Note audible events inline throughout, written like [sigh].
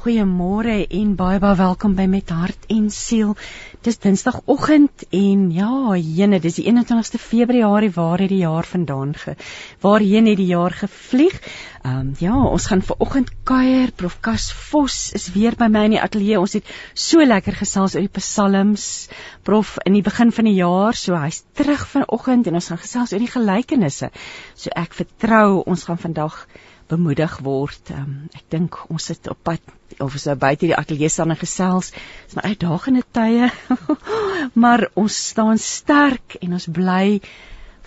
Goeiemôre en baie baie welkom by Met Hart en Siel. Dis Dinsdagoggend en ja, jene, dis die 21ste Februarie waar het die jaar vandaan ge waarheen het die jaar gevlieg? Ehm um, ja, ons gaan ver oggend kuier. Prof Kas Vos is weer by my in die ateljee. Ons het so lekker gesels oor die psalms. Prof in die begin van die jaar, so hy's terug vanoggend en ons gaan gesels oor die gelykenisse. So ek vertrou ons gaan vandag bemoedig word. Um, ek dink ons sit op pad of ons nou buite die ateljee staan en gesels. Dit is maar uitdagende tye. [laughs] maar ons staan sterk en ons bly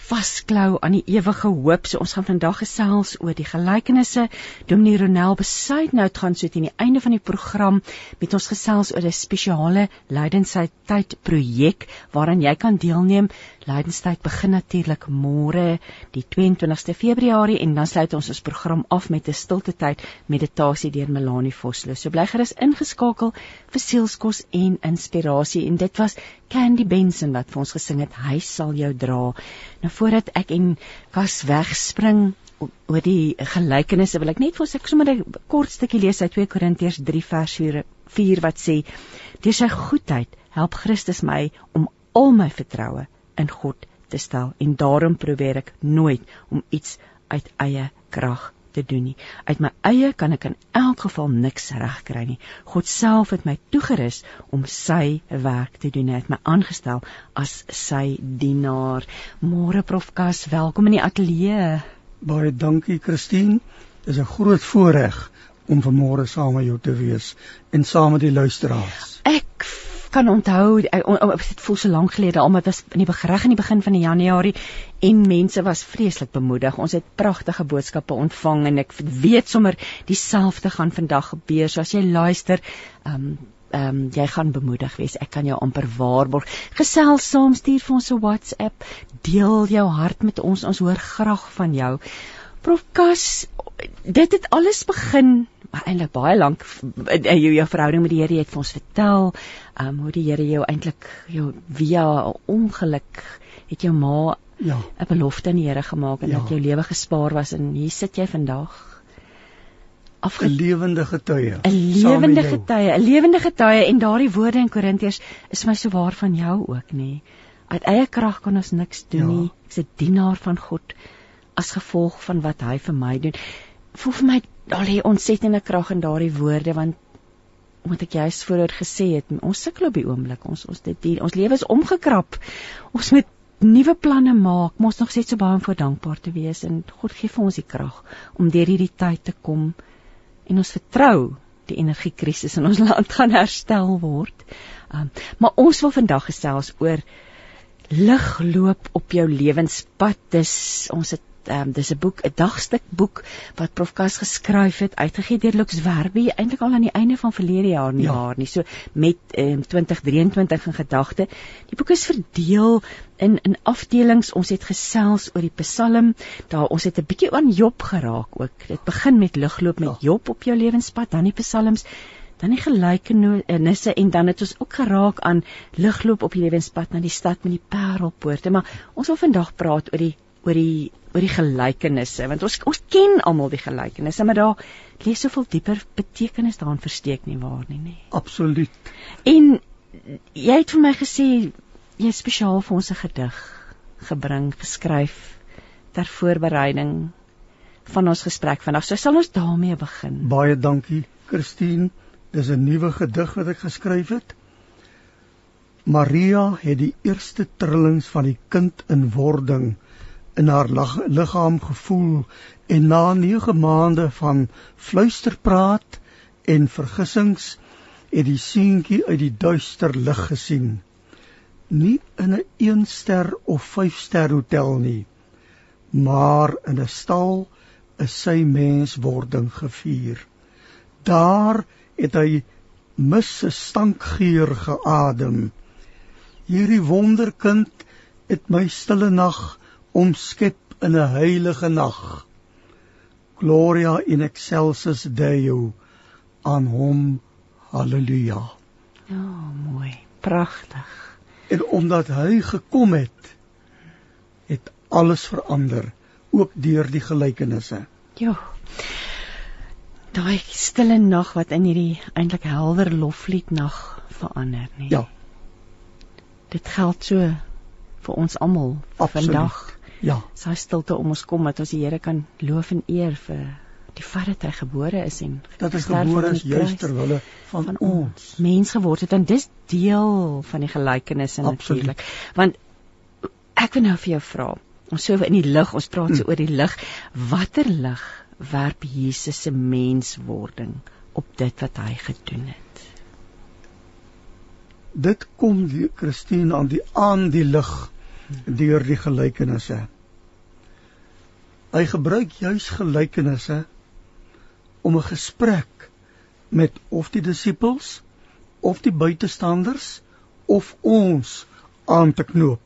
vasklou aan die ewige hoop. So ons gaan vandag gesels oor die gelykenisse. Dominee Ronel besluit nou te gaan so teen die einde van die program met ons gesels oor 'n spesiale lydenstyd projek waaraan jy kan deelneem. Lydenstyd begin natuurlik môre die 22ste Februarie en dan sluit ons ons program af met 'n stilte tyd meditasie deur Melanie Vosloo. So bly gerus ingeskakel vir sielskos en inspirasie en dit was Candy Benson wat vir ons gesing het Hy sal jou dra. Nou voordat ek en Kas wegspring oor die gelykenisse wil ek net vir ek sommer 'n kort stukkie lees uit 2 Korintiërs 3 vers 4, 4 wat sê: "Deur sy goedheid help Christus my om al my vertroue in God te stel en daarom probeer ek nooit om iets uit eie krag te doen nie. Uit my eie kan ek in elk geval niks regkry nie. God self het my toegerus om sy werk te doen. Hy het my aangestel as sy dienaar. Môre Prof Kas, welkom in die ateljee. Baie dankie Christine. Dit is 'n groot voorreg om vanmôre saam met jou te wees en saam met die luisteraars. Ek kan onthou dit voel so lank gelede almal was in die begreg in die begin van die Januarie en mense was vreeslik bemoedig. Ons het pragtige boodskappe ontvang en ek weet sommer dieselfde gaan vandag gebeur. So as jy luister, ehm um, ehm um, jy gaan bemoedig wees. Ek kan jou amper waarborg. Gesels saam, stuur vir ons 'n WhatsApp, deel jou hart met ons. Ons hoor graag van jou. Prof Kas, dit het alles begin eintlik baie lank jou jou verhouding met die Here het vir ons vertel, um, hoe die Here jou eintlik jou via ongeluk het jou ma ja. 'n belofte aan die Here gemaak en ja. dat jou lewe gespaar was en hier sit jy vandag. 'n lewende getuie. 'n lewende getuie 'n lewende getuie en daardie woorde in Korintiërs is my so waar van jou ook nê. Uit eie krag kan ons niks doen ja. nie. Ek's 'n dienaar van God as gevolg van wat hy vir my doen. Voel vir my daar lê ontsettende krag in daardie woorde want omdat ek juist vooroor gesê het ons sukkel op die oomblik ons ons dit die, ons lewe is omgekrap. Ons moet nuwe planne maak maar ons nog steeds so baie voor dankbaar te wees en God gee vir ons die krag om deur hierdie tyd te kom en ons vertrou die energiekrisis in ons [laughs] land gaan herstel word. Um, maar ons wil vandag gesels oor lig loop op jou lewenspad. Dis ons het um, dis 'n boek, 'n dagstuk boek wat Prof Kas geskryf het, uitgegee deur Lux Werby eintlik al aan die einde van verlede jaar nie ja. jaar nie. So met um, 2023 in gedagte. Die boek is verdeel in in afdelings. Ons het gesels oor die Psalm. Daar ons het 'n bietjie aan Job geraak ook. Dit begin met ligloop met ja. Job op jou lewenspad, dan die Psalms dan die gelykenisse en dan het ons ook geraak aan ligloop op die lewenspad na die stad met die parelpoorte maar ons wil vandag praat oor die oor die oor die gelykenisse want ons ons ken almal die gelykenisse maar daar lê soveel dieper betekenis daarin versteek nie waar nie nê Absoluut. En jy het vir my gesê jy het spesiaal vir ons 'n gedig gebring geskryf ter voorbereiding van ons gesprek vandag. So sal ons daarmee begin. Baie dankie Christine. Dis 'n nuwe gedig wat ek geskryf het. Maria het die eerste trillings van die kind in wording in haar liggaam gevoel en na 9 maande van fluisterpraat en vergissings het die seentjie uit die duister lig gesien. Nie in 'n 1 ster of 5 ster hotel nie maar in 'n stal is sy menswording gevier. Daar het hy mis se stankgeur geadem. Hierdie wonderkind het my stille nag omskep in 'n heilige nag. Gloria in excelsis Deo aan hom Halleluja. Ja, mooi. Pragtig. En omdat hy gekom het, het alles verander, ook deur die gelykenisse. Ja. Daai stille nag wat in hierdie eintlik helder loflied nag verander, nee. Ja. Dit geld so vir ons almal vandag. Ja. Sy stilte om ons kom dat ons die Here kan loof en eer vir die feit dat hy gebore is en dat hy gebore is juis ter wille van, van ons. mens geword het en dis deel van die gelykenisse Absoluut. natuurlik. Want ek wil nou vir jou vra, ons so in die lig, ons praat so Mm. oor die lig, watter lig werp Jesus se menswording op dit wat hy gedoen het? Dit kom die Christine aan die aan die lig deur die gelykenisse. Hy gebruik juis gelykenisse om 'n gesprek met of die disippels of die buitestanders of ons aan te knoop.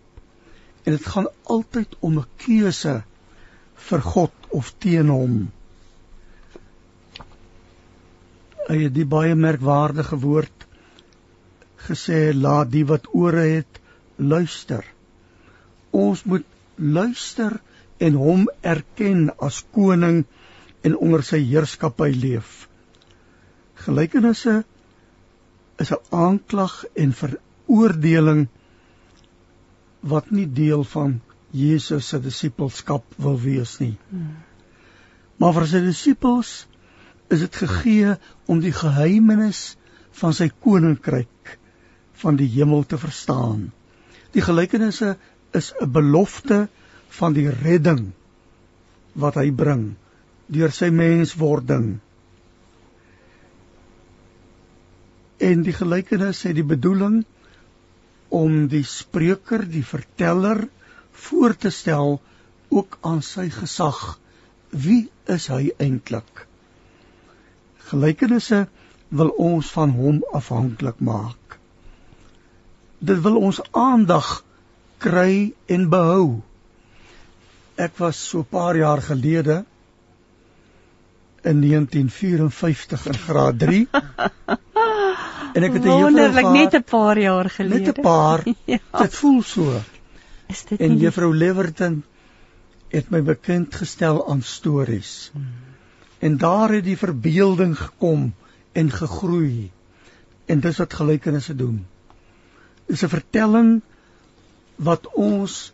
En dit gaan altyd om 'n keuse vir God of teen hom. Hy het die baie merkwaardige woord gesê laat die wat ore het luister. Ons moet luister en hom erken as koning en onder sy heerskappy leef. Gelykenisse is 'n aanklag en veroordeling wat nie deel van Jesus se disippelskap wil wees nie. Maar vir sy disippels is dit gegee om die geheimenis van sy koninkryk van die hemel te verstaan. Die gelykenisse is 'n belofte van die redding wat hy bring deur sy menswording. En die gelykenis het die bedoeling om die spreker, die verteller voor te stel ook aan sy gesag. Wie is hy eintlik? Gelykenisse wil ons van hom afhanklik maak. Dit wil ons aandag kry en behou. Ek was so 'n paar jaar gelede in 1954 in graad 3 [laughs] en ek het 'n juffrou Wonderlik net 'n paar jaar gelede. net 'n paar. [laughs] ja. Dit voel so. Is dit En juffrou Leverton het my bekend gestel aan stories. Hmm. En daar het die verbeelding gekom en gegroei. En dis wat gelykenisse doen. Dis 'n vertelling wat ons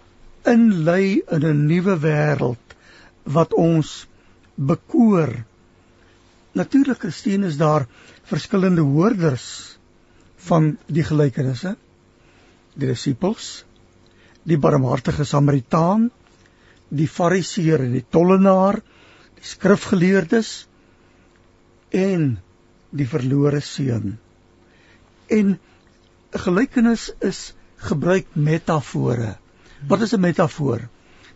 inlei in 'n nuwe wêreld wat ons bekoor. Natuurlik Christine is daar verskillende hoorders van die gelykenisse. Die disippels, die barmhartige Samaritaan, die Fariseer en die tollenaar, die skrifgeleerdes en die verlore seun. En 'n gelykenis is gebruik metafore. Wat is 'n metafoor?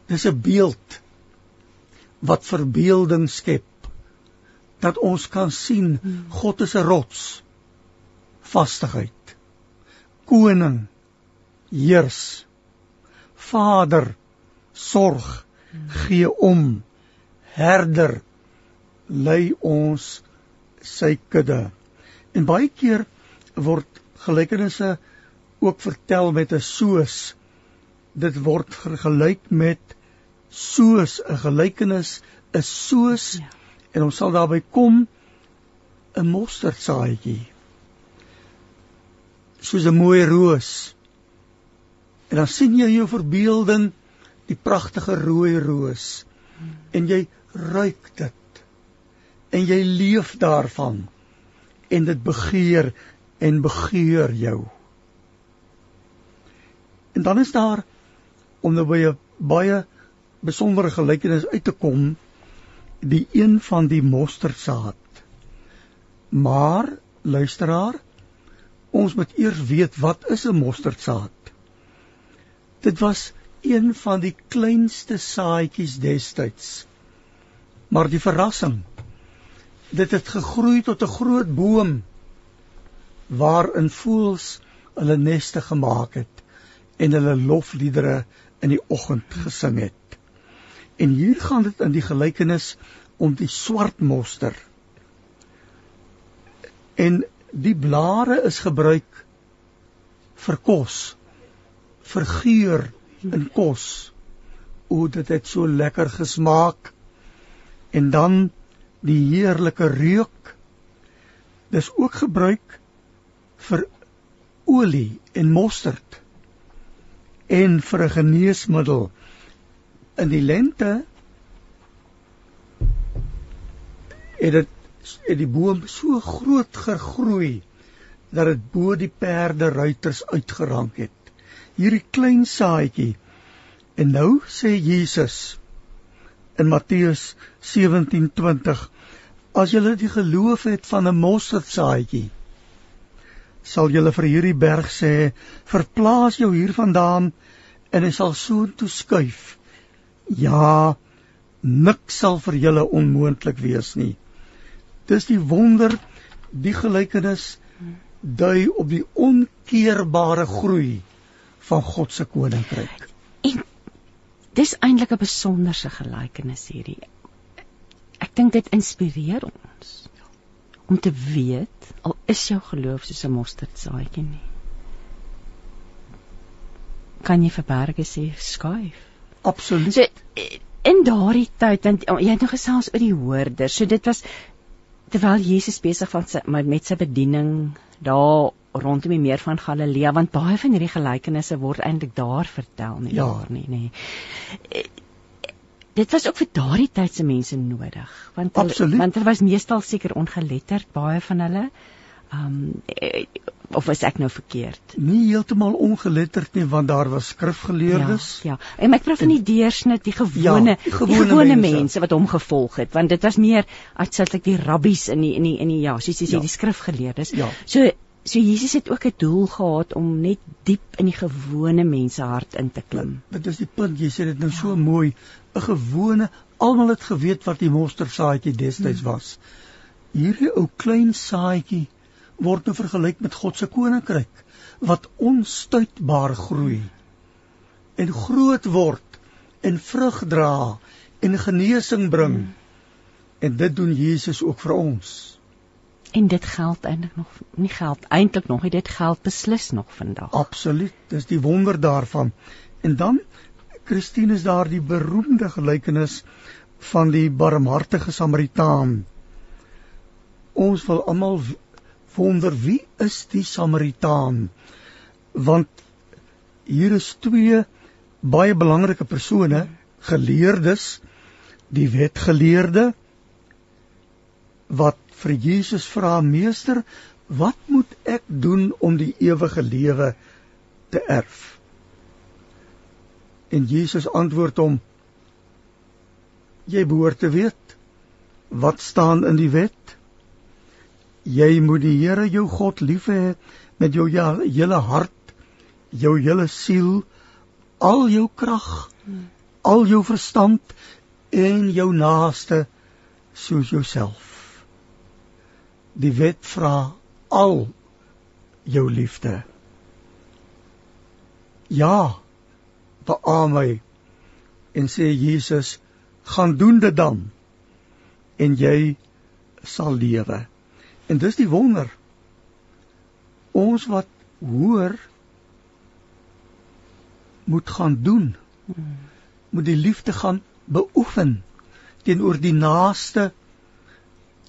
Dis 'n beeld wat verbeelding skep dat ons kan sien God is 'n rots vastigheid koning heers vader sorg gee om herder lei ons sy kudde en baie keer word gelykenisse ook vertel met 'n soos dit word vergelyk met soos 'n gelykenis is soos Ja. en ons sal daarby kom 'n mosterdsaadjie soos 'n mooi roos. En dan sien jy jou verbeelding die pragtige rooi roos. En jy ruik dit. En jy leef daarvan. En dit begeer en begeer jou. En dan is daar om nou by 'n baie besondere gelykenis uit te kom die een van die mosterdsaad. Maar luisteraar ons moet eers weet wat is 'n mosterdsaad? Dit was een van die kleinste saadjies destyds. Maar die verrassing dit het gegroei tot 'n groot boom waarin voëls hulle neste gemaak het en hulle lofliedere in die oggend gesing het en hier gaan dit in die gelykenis om die swart moster en Die blare is gebruik vir kos, vir geur in kos. O, dit het so lekker gesmaak. En dan die heerlike reuk. Dis ook gebruik vir olie en mosterd en vir 'n geneesmiddel. In die lente het dit het die boom so groot gegroei dat dit bo die perde ruiters uitgerank het. Hierdie klein saadjie en nou sê Jesus in Matteus 17:20 as julle die geloof het van 'n mosterdsaadjie sal julle vir hierdie berg sê verplaas jou hier vandaan en hy sal soontoe skuif. Ja niks sal vir julle onmoontlik wees nie. Dis die wonder die gelykenis dui op die onkeerbare groei van God se koninkryk. En dis eintlik 'n besonderse gelykenis hierdie. Ek dink dit inspireer ons om te weet al is jou geloof soos 'n mosterdsaadjie nie kan jy verberge sê skuif absoluut so in daardie tyd en jy het nou gesels oor die hoorders so dit was terwyl Jesus besig was met sy bediening daar rondom die meer van Galilea want baie van hierdie gelykenisse word eintlik daar vertel nie ja. daar nie nê. Dit was ook vir daardie tyd se mense nodig want hulle, want hulle was meestal seker ongeletterd baie van hulle. Um of was ek nou verkeerd? Nie heeltemal ongeletterd nie want daar was skrifgeleerdes. Ja, ja. En ek praat van die deursnit, die gewone, ja, die gewone, die gewone mense. mense wat hom gevolg het, want dit was meer uitsluitlik die rabbies in die in die in die ja, soos jy sê ja. die skrifgeleerdes. Ja. So so Jesus het ook 'n doel gehad om net diep in die gewone mense hart in te klim. Dit is die punt, jy sê dit nou ja. so mooi, 'n gewone almal het geweet wat die mosterdsaadjie destyds hmm. was. Hierdie ou klein saadjie word nou vergelyk met God se koninkryk wat onstuitbaar groei. En groot word en vrug dra en genesing bring. Hmm. en dit doen Jesus ook vir ons. En dit geld eintlik nog nie geld eintlik nog nie dit geld beslis nog vandag. Absoluut dis die wonder daarvan. En dan Christine is daar die beroemde gelykenis van die barmhartige Samaritaan. Ons wil almal wonder wie is die Samaritaan? Want hier is twee baie belangrike persone, geleerdes, die wetgeleerde wat vir Jesus vra: "Meester, wat moet ek doen om die ewige lewe te erf?" En Jesus antwoord hom: "Jy behoort te weet wat staan in die wet jy moet die Here jou God lief hê met jou hele hart, jou hele siel, al jou krag, al jou verstand en jou naaste soos jouself. Die wet vra al jou liefde. Ja, beamoen my en sê Jesus, gaan doen dit dan en jy sal lewe. En dis die wonder. Ons wat hoor moet gaan doen. Moet die liefde gaan beoefen teenoor die naaste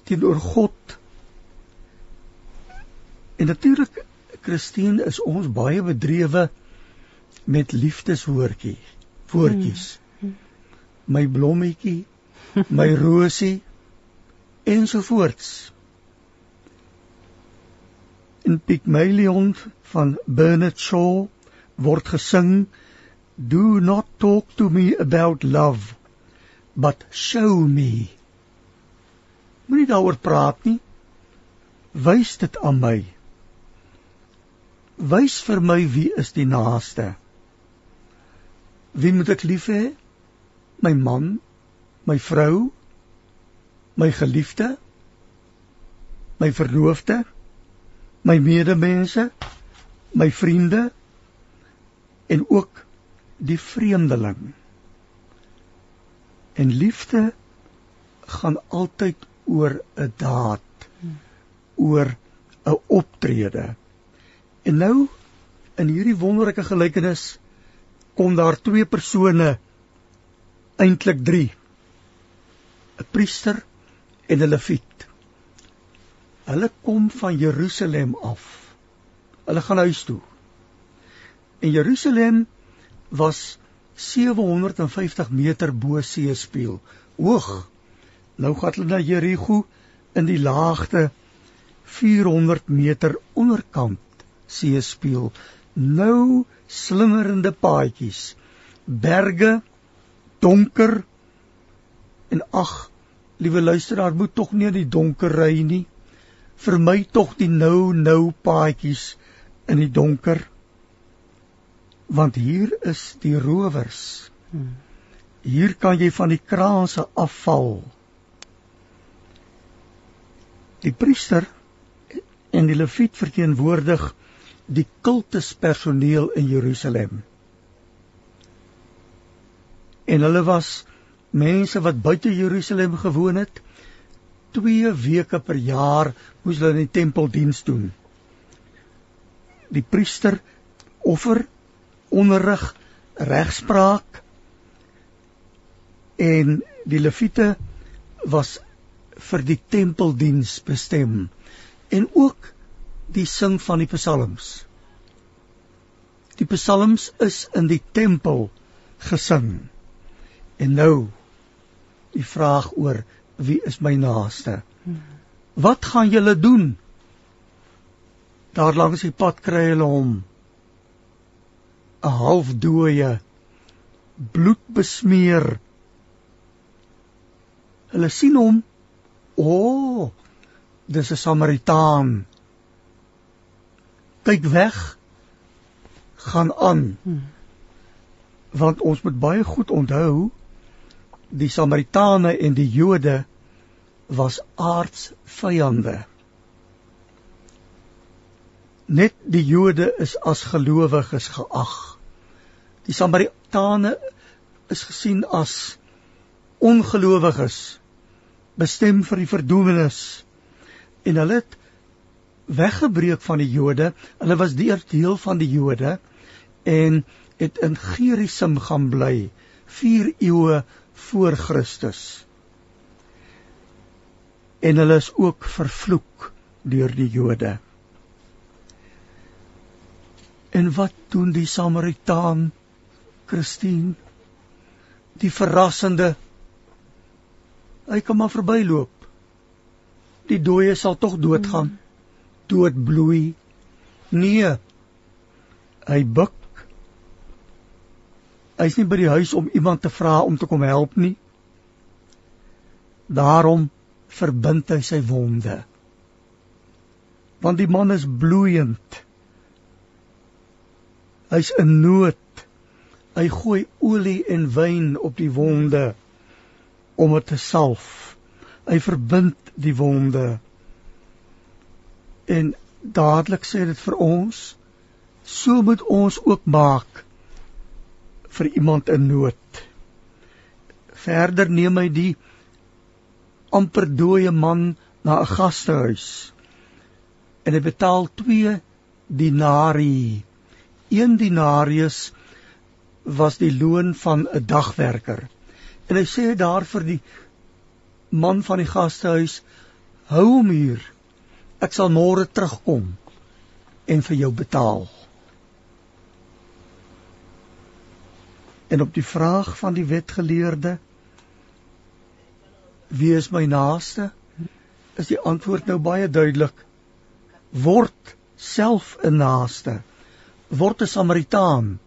teenoor God. En natuurlik Christine is ons baie bedrewe met liefdeswoordjie, woordjies. My blommetjie, my [laughs] rosie ensovoorts in Pygmalion van Bernard Shaw word gesing do not talk to me about love but show me. Moenie daaroor praat nie. Wys dit aan my. Wys vir my wie is die naaste. Wie moet ek lief hê? My man my vrou my geliefde my verloofde my medemense, my vriende en ook die vreemdeling. En liefde gaan altyd oor 'n daad, oor 'n optrede. En nou in hierdie wonderlike gelykenis kom daar twee persone eintlik 3 'n priester en 'n leviet hulle kom van Jerusalem af. Hulle gaan huis toe. En Jerusalem was 750 meter bo seespieël. Hoog. Nou gaan hulle na Jerigo in die laagte 400 meter onderkant seespieël. Nou slingerende paadjies. Berge donker. En ag liewe luisteraar moet tog nie in die donker ry nie vermy tog die nou nou paadjies in die donker want hier is die rowers hier kan jy van die kraanse afval die priester en die leviet verteenwoordig die kultuspersoneel in Jerusalem. En hulle was mense wat buite Jerusalem gewoon het. 2 weke per jaar moes hulle in die tempel diens doen. Die priester offer, onderrig, regspraak en die leviete was vir die tempeldiens bestem en ook die sing van die psalms. Die psalms is in die tempel gesing. En nou die vraag oor wie is my naaste? Wat gaan julle doen? Daar langs die pad kry hulle hom 'n halfdooie bloed besmeer. Hulle sien hom O, oh, dis 'n Samaritaan. Kyk weg. Gaan aan. Want ons moet baie goed onthou die Samaritane en die Jode was aardsvyande. Net die Jode is as gelowiges geag. Die Samaritane is gesien as ongelowiges bestem vir die verdoemenis en hulle het weggebreek van die Jode. Hulle was deel van die Jode en het in Gerisum gaan bly 4 eeue voor Christus. En hulle is ook vervloek deur die Jode. En wat doen die Samaritaan Christine? Die verrassende hy kan maar verbyloop. Die dooie sal tog doodgaan. Dood bloei. Nee. Hy buk. Hy's nie by die huis om iemand te vra om te kom help nie. Daarom verbind hy sy wonde. Want die man is bloeiend. Hy's in nood. Hy gooi olie en wyn op die wonde om dit te salf. Hy verbind die wonde. En dadelik sê dit vir ons, so moet ons ook maak vir iemand in nood. Verder neem hy die amper dooie man na 'n gastehuis en hy betaal 2 dinari. 1 denarius was die loon van 'n dagwerker. En hy sê daar vir die man van die gastehuis: "Hou hom hier. Ek sal môre terugkom en vir jou betaal." En op die vraag van die wetgeleerde: "Wie is my naaste?" is die antwoord nou baie duidelik: "Word self 'n naaste. Word 'n Samaritaan."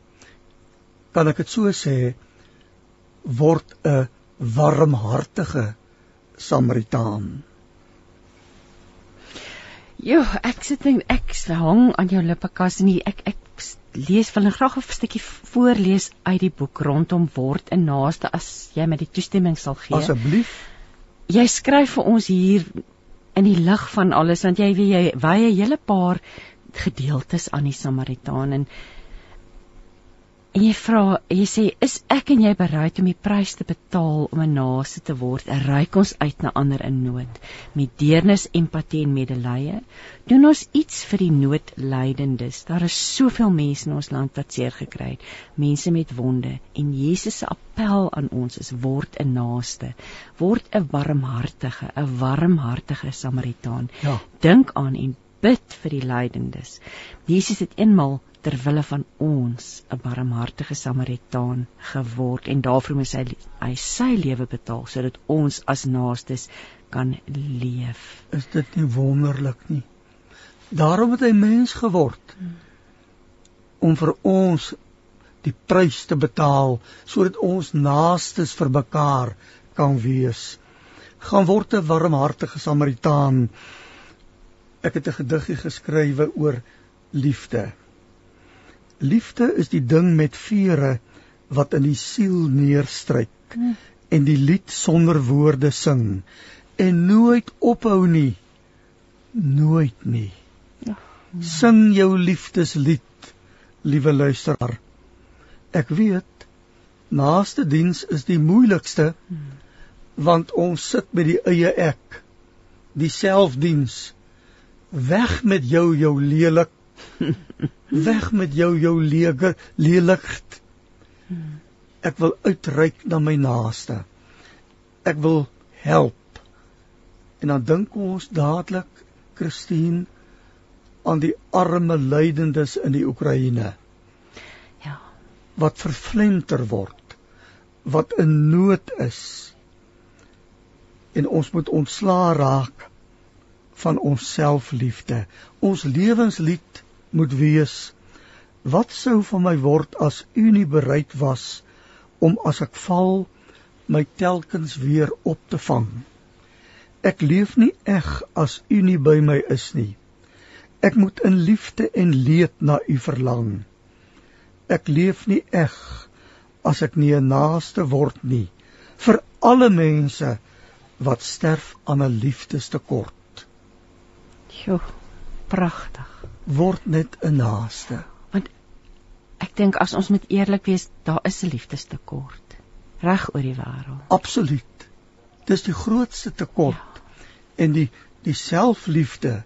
Kan ek dit so sê? word 'n warmhartige Samaritaan. Jo, ek sit en ek hang aan jou lippekas en ek ek lees wil graag 'n stukkie voorlees uit die boek rondom word 'n naaste as jy my die toestemming sal gee. Asseblief. Jy skryf vir ons hier in die lig van alles want jy weet jy wy 'n hele paar gedeeltes aan die Samaritaan en En jy vra, jy sê, is ek en jy bereid om die prys te betaal om 'n naaste te word? Ryk ons uit na ander in nood met deernis, empatie en medelee. Doen ons iets vir die noodlydendes. Daar is soveel mense in ons land wat seer gekry het, mense met wonde en Jesus se appel aan ons is word 'n naaste, word 'n warmhartige, 'n warmhartige Samaritaan. Ja. Dink aan en bid vir die lydendes. Jesus het eenmal ter wille van ons 'n barmhartige Samaritaan geword en daarvoor moes hy hy sy lewe betaal sodat ons as naastes kan leef. Is dit nie wonderlik nie? Daarom het hy mens geword om vir ons die prys te betaal sodat ons naastes vir mekaar kan wees. Gaan word 'n warmhartige Samaritaan. Ek het 'n gediggie geskrywe oor liefde. Liefde is die ding met vere wat in die siel neerstryk hmm. en die lied sonder woorde sing en nooit ophou nie nooit nie. Ja. Sing jou liefdeslied, liewe luisteraar. Ek weet naaste diens is die moeilikste hmm. want ons sit met die eie ek, die selfdiens. Weg met jou jou lelik [laughs] Weg met jou jou leger lelikheid. Ek wil uitreik na my naaste. Ek wil help. En dan dink ons dadelik, Christine, aan die arme lydendes in die Oekraïne. Ja. Wat vervlenter word, wat in nood is. En ons moet ontslaa raak van ons selfliefde. Ons lewenslied moet wees. Wat sou van my word as u nie bereid was om as ek val my telkens weer op te vang? Ek leef nie eg as u nie by my is nie. Ek moet in liefde en leed na u verlang. Ek leef nie eg as ek nie 'n naaste word nie vir alle mense wat sterf aan 'n liefdestekort. Jo pragtig word net 'n naaste. Want ek dink as ons met eerlik wees, daar is 'n liefdestekort reg oor die wêreld. Absoluut. Dis die grootste tekort. Ja. En die die selfliefde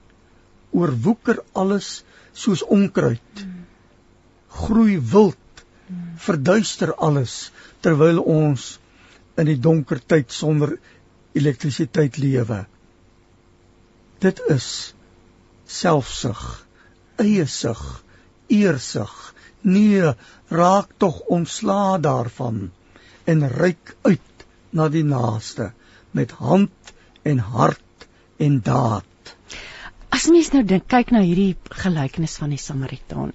oorwoeker alles soos onkruid. Hmm. Groei wild, hmm. verduister alles terwyl ons in die donker tyd sonder elektrisiteit lewe. Dit is selfsug eie sug, eersug. Nee, raak tog ontslaa daarvan en reik uit na die naaste met hand en hart en daad. As mens nou dink kyk na hierdie gelykenis van die Samaritaan.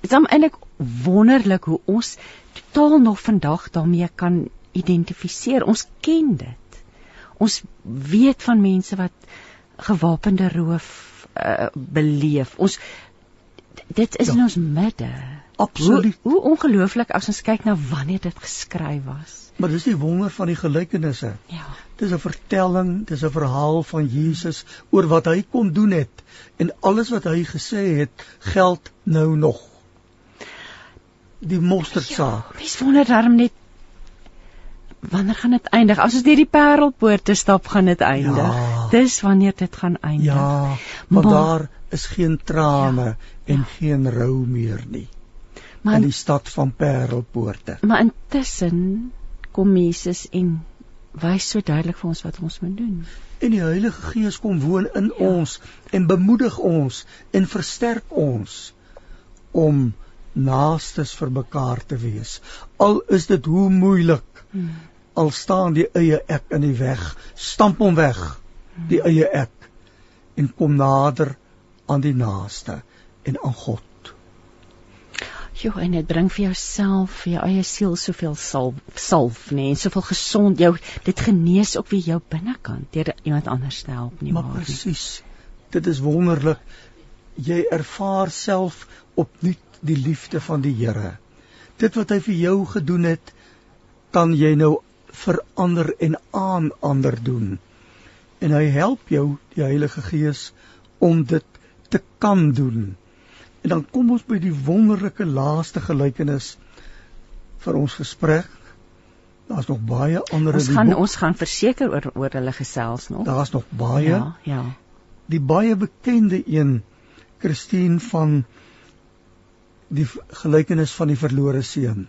Dit is eintlik wonderlik hoe ons totaal nog vandag daarmee kan identifiseer. Ons ken dit. Ons weet van mense wat gewapende roof uh, beleef. Ons dit is ja. in ons midde. Absoluut. Hoe, hoe ongelooflik as ons kyk na wanneer dit geskryf was. Maar dis die wonder van die gelykenisse. Ja. Dis 'n vertelling, dis 'n verhaal van Jesus oor wat hy kom doen het en alles wat hy gesê het geld nou nog. Die mosterdsaak. Ja, Wys wonder daarom net wanneer gaan dit eindig? As ons deur die parelpoorte stap, gaan dit eindig. Ja. Dis wanneer dit gaan eindig. Ja, want maar, daar is geen trane ja, en ja. geen rou meer nie. Maar in die stad van parelpoorte. Maar intussen kom Jesus en wys so duidelik vir ons wat ons moet doen. En die Heilige Gees kom woon in ja. ons en bemoedig ons en versterk ons om naastes vir mekaar te wees. Al is dit hoe moeilik. Hmm al staan die eie ek in die weg, stamp hom weg, die eie ek en kom nader aan die naaste en aan God. Jo, en dit bring vir jouself, vir jou eie siel soveel salf, salf nê, nee, en soveel gesond jou dit genees ook weer jou binnekant deur iemand anders te help nie maar. Maar presies. Dit is wonderlik. Jy ervaar self opnuut die liefde van die Here. Dit wat hy vir jou gedoen het, kan jy nou verander en aan ander doen. En hy help jou, die Heilige Gees, om dit te kan doen. En dan kom ons by die wonderlike laaste gelykenis vir ons gesprek. Daar's nog baie ander Ons gaan ons gaan verseker oor oor hulle gesels nog. Daar's nog baie. Ja, ja. Die baie bekende een Christine van die gelykenis van die verlore seun.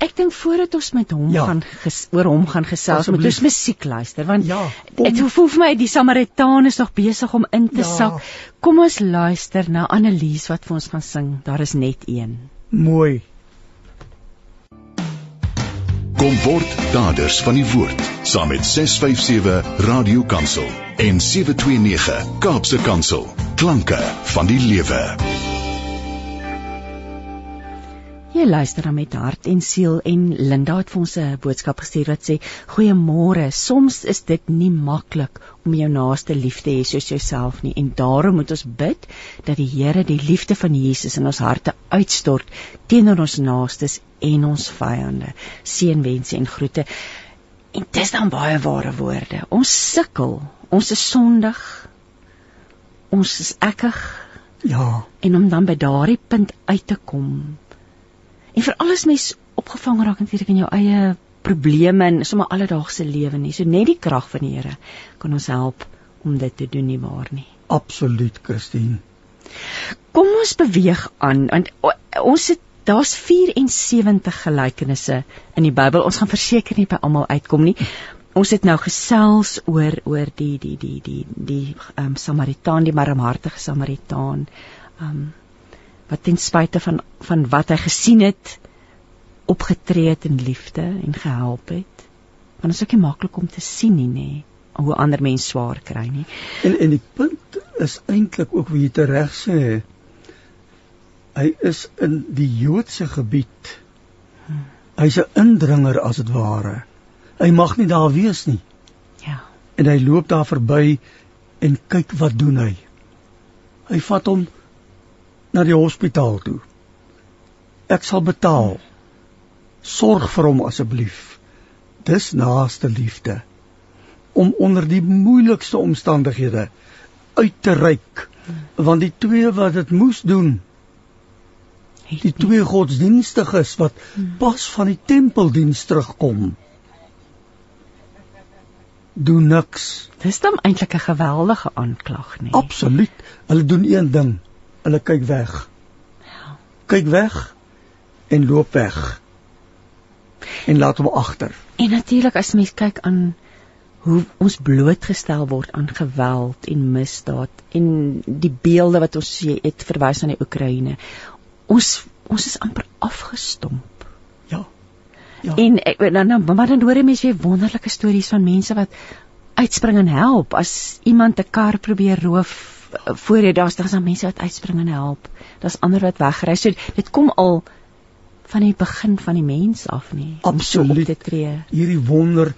Ek dink voordat ons met hom Ja. gaan ges, oor hom gaan gesels, moet ons musiek luister want Ja, dit voel vir my die Samaritaan is nog besig om in te Ja. sak. Kom ons luister na Annelies wat vir ons gaan sing. Daar is net een. mooi. Kom word daders van die woord saam met 657 Radio Kansel en 729 Kaapse Kansel. Klanke van die lewe. Jy luister dan met hart en siel en Linda het vir ons 'n boodskap gestuur wat sê: "Goeiemôre. Soms is dit nie maklik om jou naaste lief te hê soos jouself nie en daarom moet ons bid dat die Here die liefde van Jesus in ons harte uitstort teenoor ons naastes en ons vyande. Seënwense en groete." En dis dan baie ware woorde. Ons sukkel. Ons is sondig. Ons is ekkig Ja, en om dan by daardie punt uit te kom. En vir alles mens opgevang raak natuurlik in jou eie probleme en sommer alledaagse lewe nie. So net die krag van die Here kan ons help om dit te doen nie waar nie. absoluut Christine. Kom ons beweeg aan want ons het daar's 74 gelykenisse in die Bybel. Ons gaan verseker nie by almal uitkom nie. Ons het nou gesels oor oor die die die die die ehm um, Samaritaan, die barmhartige Samaritaan. Ehm um, wat ten spyte van van wat hy gesien het opgetree het in liefde en gehelp het. Want dit is ook nie maklik om te sien nie, nê, hoe ander mense swaar kry nie. En en die punt is eintlik ook wie jy tereg sê. Hy is in die Joodse gebied. Hy's 'n indringer as dit ware. Hy mag nie daar wees nie. Ja. En hy loop daar verby en kyk wat doen hy. Hy vat hom na die hospitaal toe. Ek sal betaal. Sorg vir hom asseblief. Dis naaste liefde om onder die moeilikste omstandighede uit te reik want die twee wat dit moes doen die nie- twee godsdienstiges wat pas van die tempeldiens terugkom doen niks Dis dan eintlik 'n geweldige aanklag, nee. absoluut hulle doen een ding hulle kyk weg. Kyk weg en loop weg. En laat hom agter En natuurlik as mens kyk aan hoe ons blootgestel word aan geweld en misdaad en die beelde wat ons jy het verwys aan die Oekraïne. Ons ons is amper afgestomp. ja. Ja. En ek dan dan maar dan hoor jy mense weer wonderlike stories van mense wat uitspring en help. As iemand 'n kar probeer roof eh, voor jy daar's daar's dan mense wat uitspring en help. Daar's ander wat wegry. So dit kom al van die begin van die mens af nie Absoluut. te tree. hierdie wonder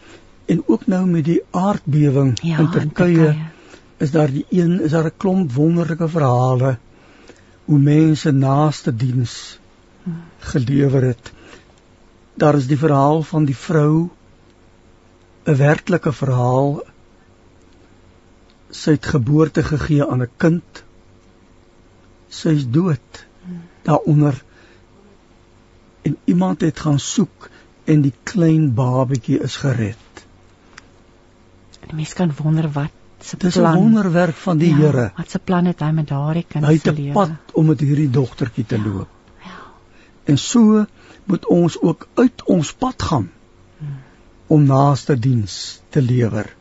en ook nou met die aardbewing Ja, in Turkye is daar die een is daar 'n klomp wonderlike verhale hoe mense naaste diens gelewer het. Daar is die verhaal van die vrou 'n werklike verhaal. Sy het geboorte gegee aan 'n kind. Sy is dood daaronder. En iemand het gaan soek en die klein babetjie is gered. Die mens kan wonder wat se Dis 'n plan. wonderwerk van die ja, Here. Wat se plan het hy met daardie kind Hy het se 'n lewe? pad om met hierdie dogtertjie te loop. Ja. En so moet ons ook uit ons pad gaan om naaste diens te lewer.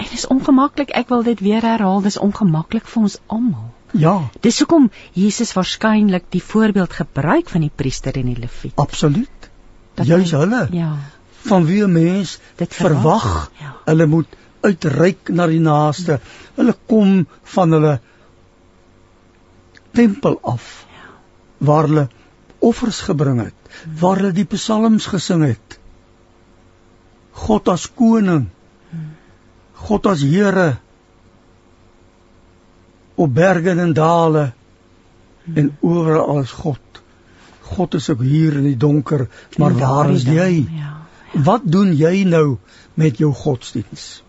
En dit is ongemaklik. Ek wil dit weer herhaal. Dis ongemaklik vir ons almal. Ja, Dis hoekom Jesus waarskynlik die voorbeeld gebruik van die priester en die leviet. absoluut. Juis hulle Ja, van wie 'n mens dit verwag. Ja. Hulle moet uitreik na die naaste. Hulle kom van hulle tempel af waar hulle offers gebring het, waar hulle die psalms gesing het. God as koning. God as Here op berge en dale en oral is God. God is ook hier in die donker, maar waar is jy? Ja. Wat doen jy nou met jou godsdiens?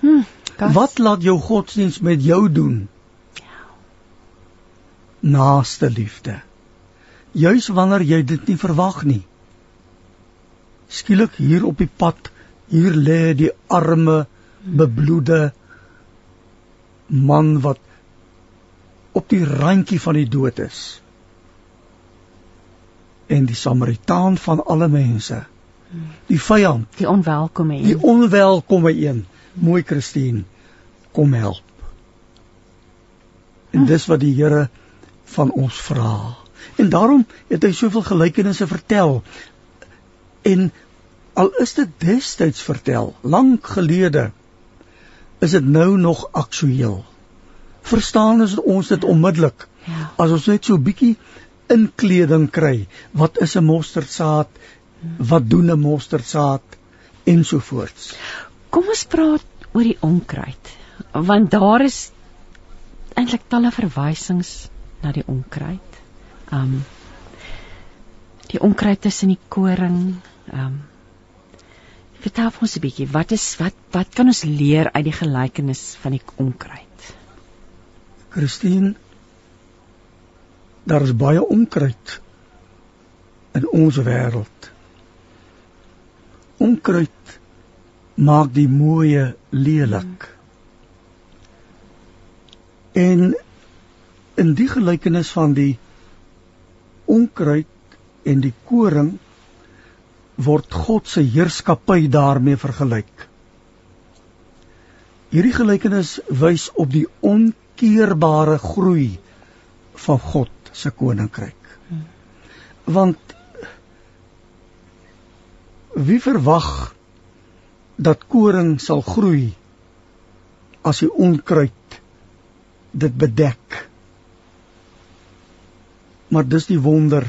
Hm. Wat laat jou godsdiens met jou doen? Naaste liefde. juis wanneer jy dit nie verwag nie. Skielik hier op die pad, hier lê die arme, bebloede man wat op die randjie van die dood is. En die Samaritaan van alle mense, die vyand, die onwelkome een. Die onwelkome een. Mooi Christine, kom help. En dis wat die Here van ons vra. En daarom het hy soveel gelykenisse vertel. En al is dit destyds vertel, lank gelede, is dit nou nog aktueel. Verstaan ons dit onmiddellik? Ja. As ons net so 'n bietjie inkleding kry, wat is 'n mosterdsaad? Wat doen 'n mosterdsaad ensovoorts. Kom ons praat oor die onkruid, want daar is eintlik talle verwysings na die onkruid. Um die onkruid tussen die koring. Um vertel ons 'n bietjie, wat is wat wat kan ons leer uit die gelykenis van die onkruid? Christine, daar is baie onkruid in ons wêreld. Onkruid maak die mooie lelik. Hmm. En in die gelykenis van die onkruid en die koring word God se heerskappy daarmee vergelyk. Hierdie gelykenis wys op die onkeerbare groei van God se koninkryk. Want wie verwag dat koring sal groei as die onkruid dit bedek. Maar dis die wonder.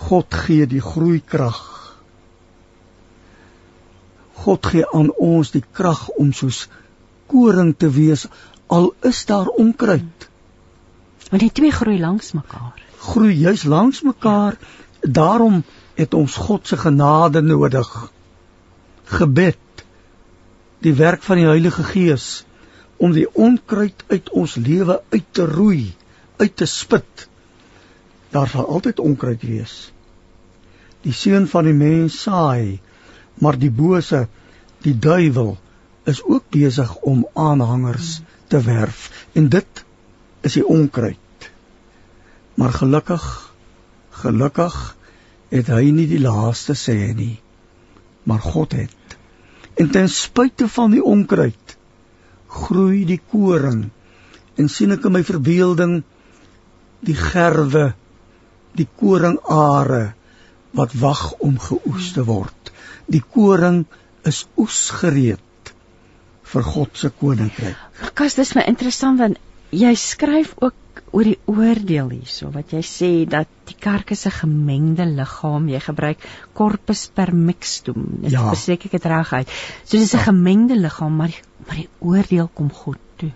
God gee die groeikrag. God gee aan ons die krag om soos koring te wees al is daar onkruid. Want die twee groei langs mekaar. Groei juis langs mekaar. Daarom het ons God se genade nodig. Gebed. Die werk van die Heilige Gees om die onkruid uit ons lewe uit te roei, uit te spit. Daar sal altyd onkruid wees. Die seun van die mens saai, maar die bose, die duiwel, is ook besig om aanhangers te werf en dit is die onkruid. Maar gelukkig, gelukkig het hy nie die laaste sê nie, maar God het. En ten spyte van die onkruid groei die koring en sien ek in my verbeelding die gerwe die koringare wat wag om geoes te word die koring is oesgereed vir God se koninkryk Kas dis my interessant want jy skryf ook oor die oordeel hierso wat jy sê dat die kerk is 'n gemengde liggaam jy gebruik corpus per mixtum dis ja. beseker ek dit reg uit so dis 'n ja. gemengde liggaam maar maar die oordeel kom God toe.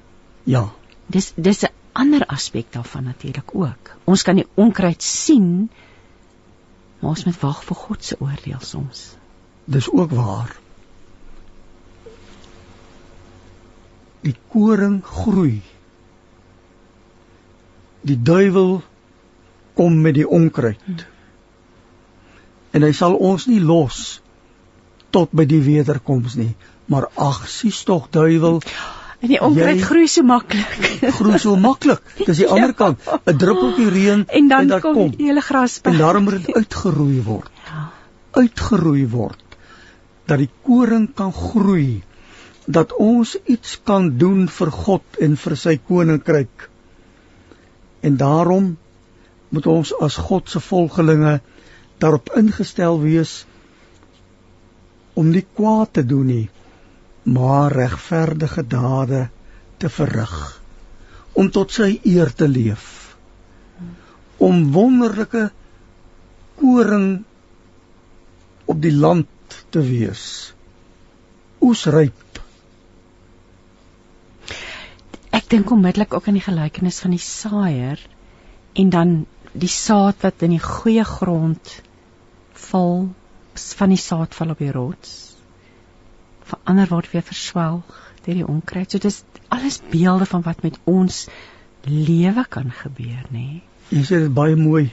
Ja. Dis dis 'n ander aspek daarvan natuurlik ook. Ons kan die onkruid sien, maar ons moet wag vir God se oordeel soms. Dis ook waar. Die koring groei. Die duiwel kom met die onkruid. En hy sal ons nie los tot by die wederkoms nie maar ag, sies tog duiwel. En die onkruid groei so maklik. groei so maklik. Dis die ander [laughs] ja. kant, 'n druppeltjie reën en dan, en kom die hele gras by. En daarom moet dit uitgeroei word. Ja. Uitgeroei word dat die koring kan groei dat ons iets kan doen vir God en vir sy koninkryk. En daarom moet ons as God se volgelinge daarop ingestel wees om nie kwaad te doen nie maar regverdige dade te verrig om tot sy eer te leef om wonderlike koring op die land te wees oesryp ek dink onmiddellik ook aan die gelykenis van die saaier en dan die saad wat in die goeie grond val van die saad val op die rots verander word weer verswelg deur die onkruid. So dis alles beelde van wat met ons lewe kan gebeur, nê? Jy sê dit baie mooi,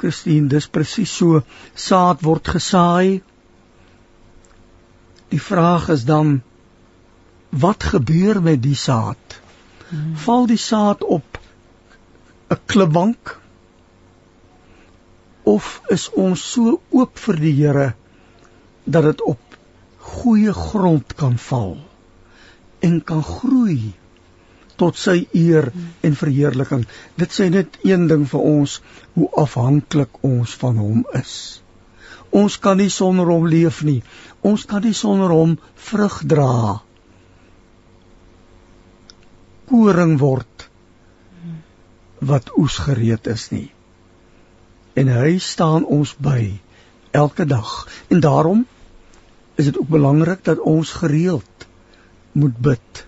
Christine, dis presies so. Saad word gesaai. Die vraag is dan wat gebeur met die saad? Hmm. Val die saad op 'n klipbank? Of is ons so oop vir die Here dat dit op goeie grond kan val en kan groei tot sy eer en verheerliking. Dit sê net een ding vir ons hoe afhanklik ons van hom is. Ons kan nie sonder hom leef nie. Ons kan nie sonder hom vrug dra. Koring word wat oes gereed is nie. En hy staan ons by elke dag. En daarom is dit ook belangrik dat ons gereeld moet bid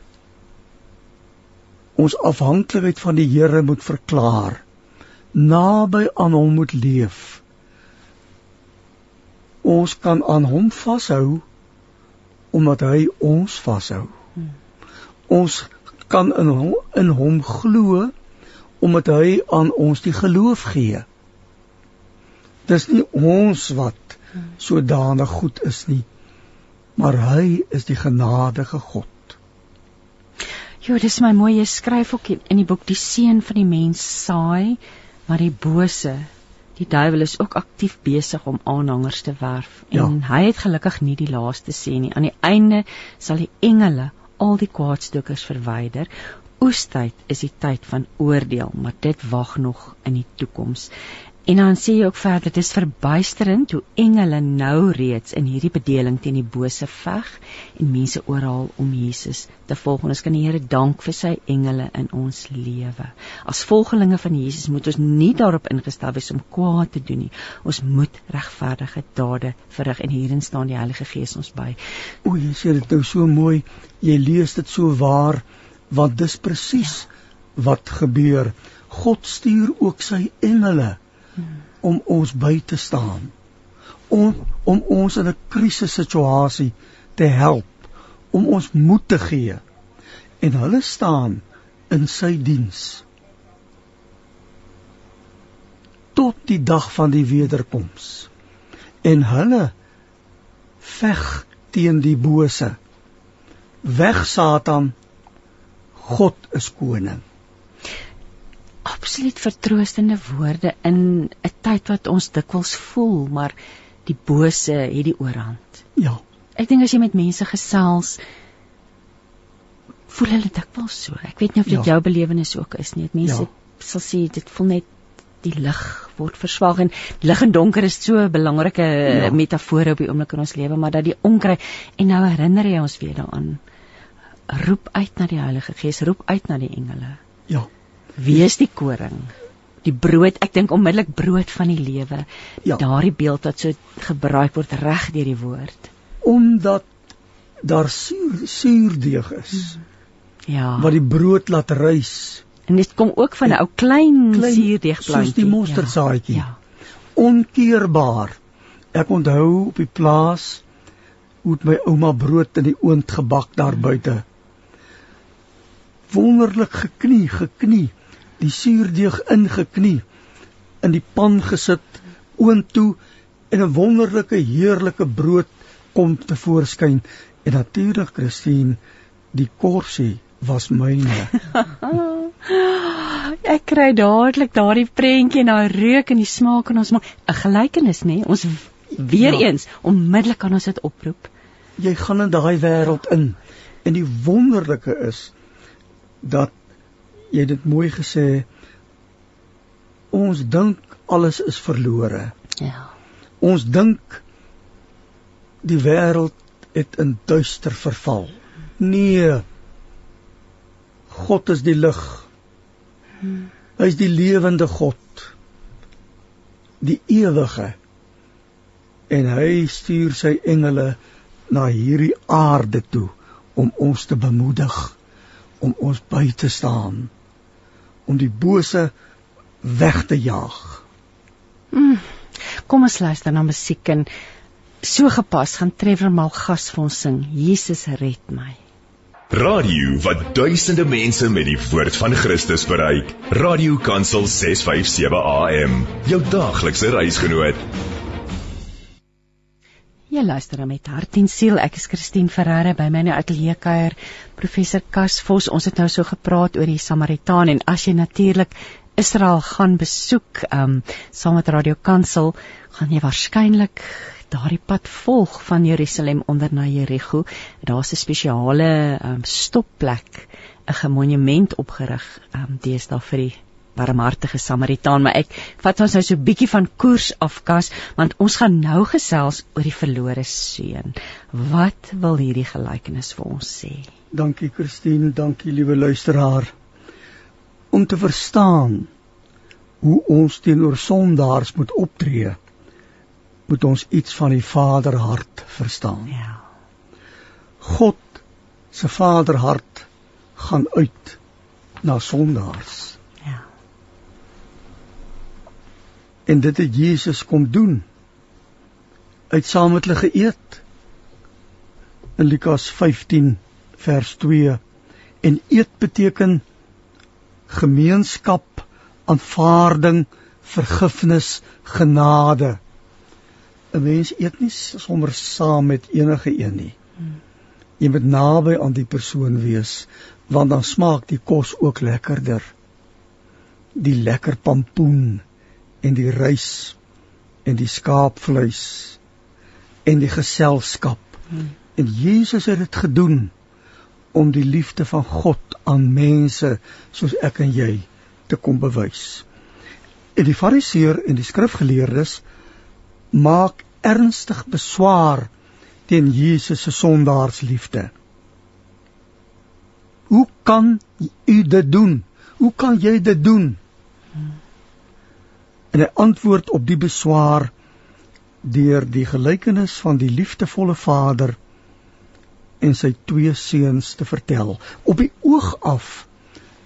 ons afhanklikheid van die Here moet verklaar naby aan hom moet leef ons kan aan hom vashou omdat hy ons vashou. Ons kan in hom in hom glo omdat hy aan ons die geloof gee. Dis nie ons wat sodanig goed is nie maar hy is die genadige God. Jo, dis my mooi jy skryf ook in die boek die seun van die mens saai, maar die bose, die duiwel is ook aktief besig om aanhangers te werf en ja. hy het gelukkig nie die laaste sê nie. Aan die einde sal die engele al die kwaadstokers verwyder. Oestyd is die tyd van oordeel, maar dit wag nog in die toekoms. En dan sê jy ook verder dit is verbuisterend hoe engele nou reeds in hierdie bedeling teen die bose veg en mense oral om Jesus te volg. Ons kan die Here dank vir sy engele in ons lewe. As volgelinge van Jesus moet ons nie daarop ingestel wees om kwaad te doen nie. Ons moet regverdige dade verrig en hierin staan die Heilige Gees ons by. O, jy sê dit nou so mooi. Jy lees dit so waar want dis presies ja. wat gebeur. God stuur ook sy engele om ons by te staan. Om om ons in 'n krisissituasie te help om ons moed te gee. En hulle staan in sy diens. Tot die dag van die wederkoms en hulle veg teen die bose. Weg satan. God is koning absoluut vertroostende woorde in 'n tyd wat ons dikwels voel, maar die bose het die oorhand. Ja. Ek dink as jy met mense gesels, voel hulle dikwels so. Ek weet nie of dit ja. jou belewenis ook is nie. Mense ja. sal sê dit voel net die lig word verswag en lig en donker is so 'n belangrike ja. metafoor op die oomblik in ons lewe, maar dat die onkry en nou herinner jy ons weer daaraan. Roep uit na die Heilige Gees, roep uit na die engele. Ja. Wie is die koring? Die brood, ek dink onmiddellik brood van die lewe. Ja. Daardie beeld wat so gebruik word reg deur die woord. Omdat daar suur suurdeeg is. Ja. Wat die brood laat rys. En dit kom ook van 'n ou klein, klein suurdeegplantjie. Soos die mosterdsaadjie. Ja. ja. Onkeerbaar. Ek onthou op die plaas hoe my ouma brood in die oond gebak daar buite. Wonderlik geknie, geknie die suurdeeg ingeknie in die pan gesit oontoe en 'n wonderlike heerlike brood kom te voorskyn en natuurlik Christine die korsie was myne. [laughs] Ek kry dadelik daardie prentjie en daai reuk en die smaak en ons maak 'n gelykenis nê ons weer ja. eens onmiddellik kan ons dit oproep. Jy gaan in daai wêreld in en die wonderlike is dat jy het dit mooi gesê ons dink alles is verlore. Ja. Ons dink die wêreld het in duister verval. Nee. God is die lig. Hy is die lewende God. Die ewige. En hy stuur sy engele na hierdie aarde toe om ons te bemoedig, om ons by te staan om die bose weg te jaag. Mm. Kom ons luister na musiek en so gepas gaan Trevor Malgas vir ons sing Jesus red my. Radio wat duisende mense met die woord van Christus bereik. Radio Kansel 657 AM, jou daaglikse reisgenoot. Jy luister met hart en siel. Ek is Christine Ferreira by my in die ateljee kuier professor Kas Vos. Ons het nou so gepraat oor die Samaritaan en as jy natuurlik Israel gaan besoek, ehm um, saam met Radio Kansel, gaan jy waarskynlik daardie pad volg van Jerusalem onder na Jerigo. Daar's 'n spesiale um, stopplek, 'n monument opgerig, um, deesdae vir die barmhartige Samaritaan, maar ek vat ons nou so 'n bietjie van koers afkas, want ons gaan nou gesels oor die verlore seun. Wat wil hierdie gelykenis vir ons sê? Dankie Christine, dankie liewe luisteraar. Om te verstaan hoe ons teenoor sondaars moet optree moet ons iets van die Vaderhart verstaan. Ja. God se Vaderhart gaan uit na sondaars. Ja. En dit het Jesus kom doen. Uit saam met hulle geëet. In Lukas 15 vers 2 en eet beteken gemeenskap, aanvaarding, vergifnis, genade. 'n mens eet nie sommer saam met enige een nie. Jy moet naby aan die persoon wees want dan smaak die kos ook lekkerder. Die lekker pampoen en die rys en die skaapvleis en die geselskap. Hmm. En Jesus het dit gedoen om die liefde van God aan mense soos ek en jy te kom bewys. En die fariseer en die skrifgeleerdes maak ernstig beswaar teen Jesus se sondaarsliefde. Hoe kan u dit doen? Hoe kan jy dit doen? En hy antwoord op die beswaar deur die gelykenis van die liefdevolle Vader en sy twee seuns te vertel. Op die oog af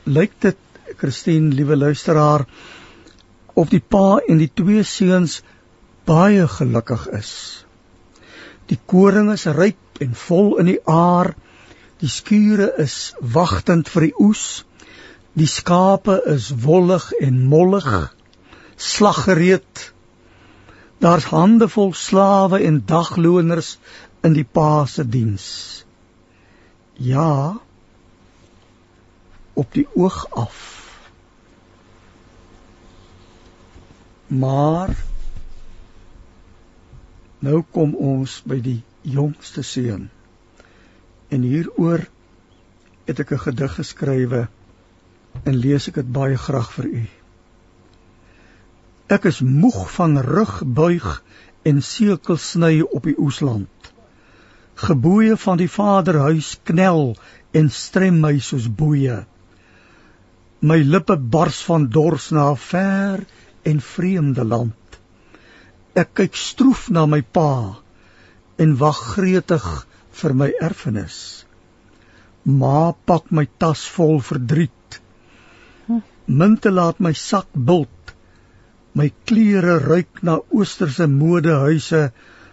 lyk dit Christine, liewe luisteraar, of die pa en die twee seuns baie gelukkig is. Die koring is ryp en vol in die aar. Die skure is wagtend vir die oes. Die skape is wollig en mollig, slaggereed. Daar's hande vol slawe en dagloners in die pa se diens. Ja, op die oog af. Maar Nou kom ons by die jongste seun. En hieroor het ek 'n gedig geskrywe en lees ek dit baie graag vir u. Ek is moeg van rugbuig en sekel sny op die oesland. Geboeye van die vaderhuis knel en strem my soos boeye. My lippe bars van dors na ver en vreemde land. Ek kyk stroef na my pa en wag gretig vir my erfenis. Ma pak my tas vol verdriet. Munte laat my sak bult. My klere ruik na oosterse modehuise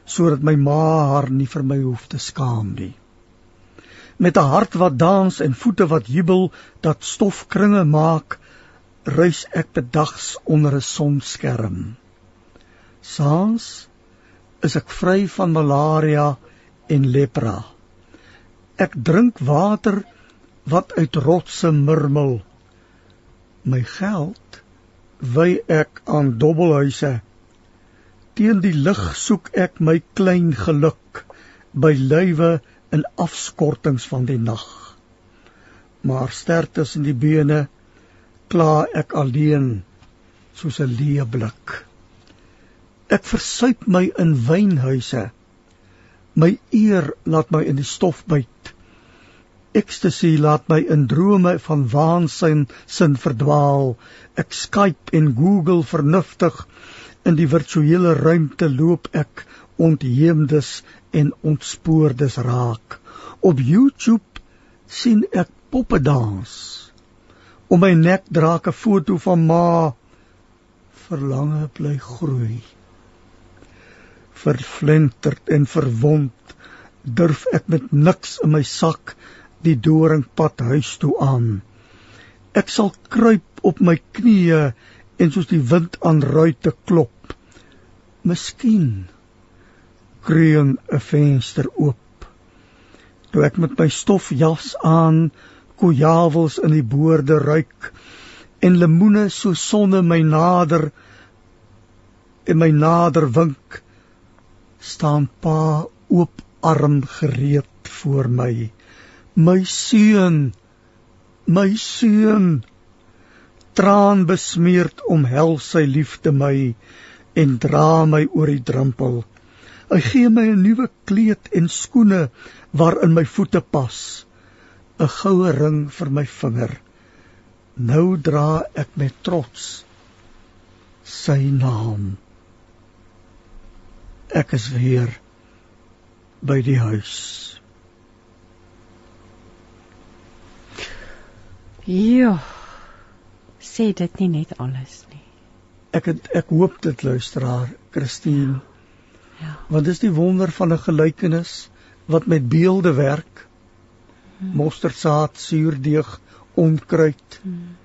sodat my ma haar nie vir my hoef te skaam nie. Met 'n hart wat dans en voete wat jubel dat stofkringe maak, reis ek bedags onder 'n sonskerm. Saans is ek vry van malaria en lepra. Ek drink water wat uit rotse murmel. My geld wy ek aan dobbelhuise. Teen die lig soek ek my klein geluk by lywe in afskortings van die nag. Maar ster tussen die bene kla ek alleen soos 'n leë blik. Ek versuip my in wynhuise. My eer laat my in die stof byt. Ecstasy laat my in drome van waansin sin verdwaal. Ek Skype en Google vernuftig in die virtuele ruimte loop ek ontheemdes en ontspoordes raak. Op YouTube sien ek poppe dans. Om my nek dra ek 'n foto van ma. Verlange bly groei verflenterd en verwond durf ek met niks in my sak die doringpad huis toe aan. Ek sal kruip op my knieë en soos die wind aan ruitte klop. Miskien kreun 'n venster oop. Toe ek met my stofjas aan kojawels in die boorde ruik en lemoene so sonne my nader en my nader wink staan pa oop arm gereed voor my my seun my seun traan besmeerd omhels sy liefde my en dra my oor die drempel. Hy gee my 'n nuwe kleed en skoene waarin my voete pas, 'n goue ring vir my vinger. Nou dra ek met trots sy naam. Ek is weer by die huis. Ja sê dit nie net alles nie. Ek het, ek hoop dit luisteraar Christine. Ja. Want dis die wonder van 'n gelykenis wat met beelde werk. Hmm. Mosterdsaad, suurdeeg, onkruid hmm.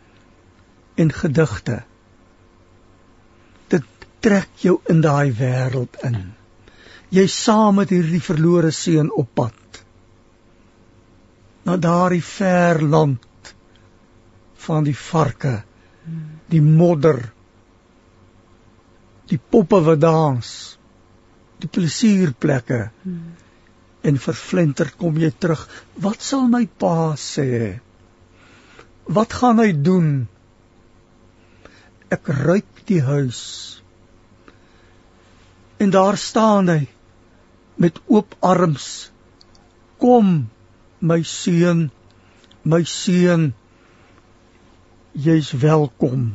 en gedigte. Dit trek jou in daai wêreld in. Jy saam met hierdie verlore seun op pad. Na daardie ver land van die varke die modder die poppe wat dans die plesierplekke. Hmm. en verflinter kom jy terug. Wat sal my pa sê? Wat gaan hy doen? Ek ruik die huis. En daar staan hy met oop arms. Kom my seun my seun jy's welkom.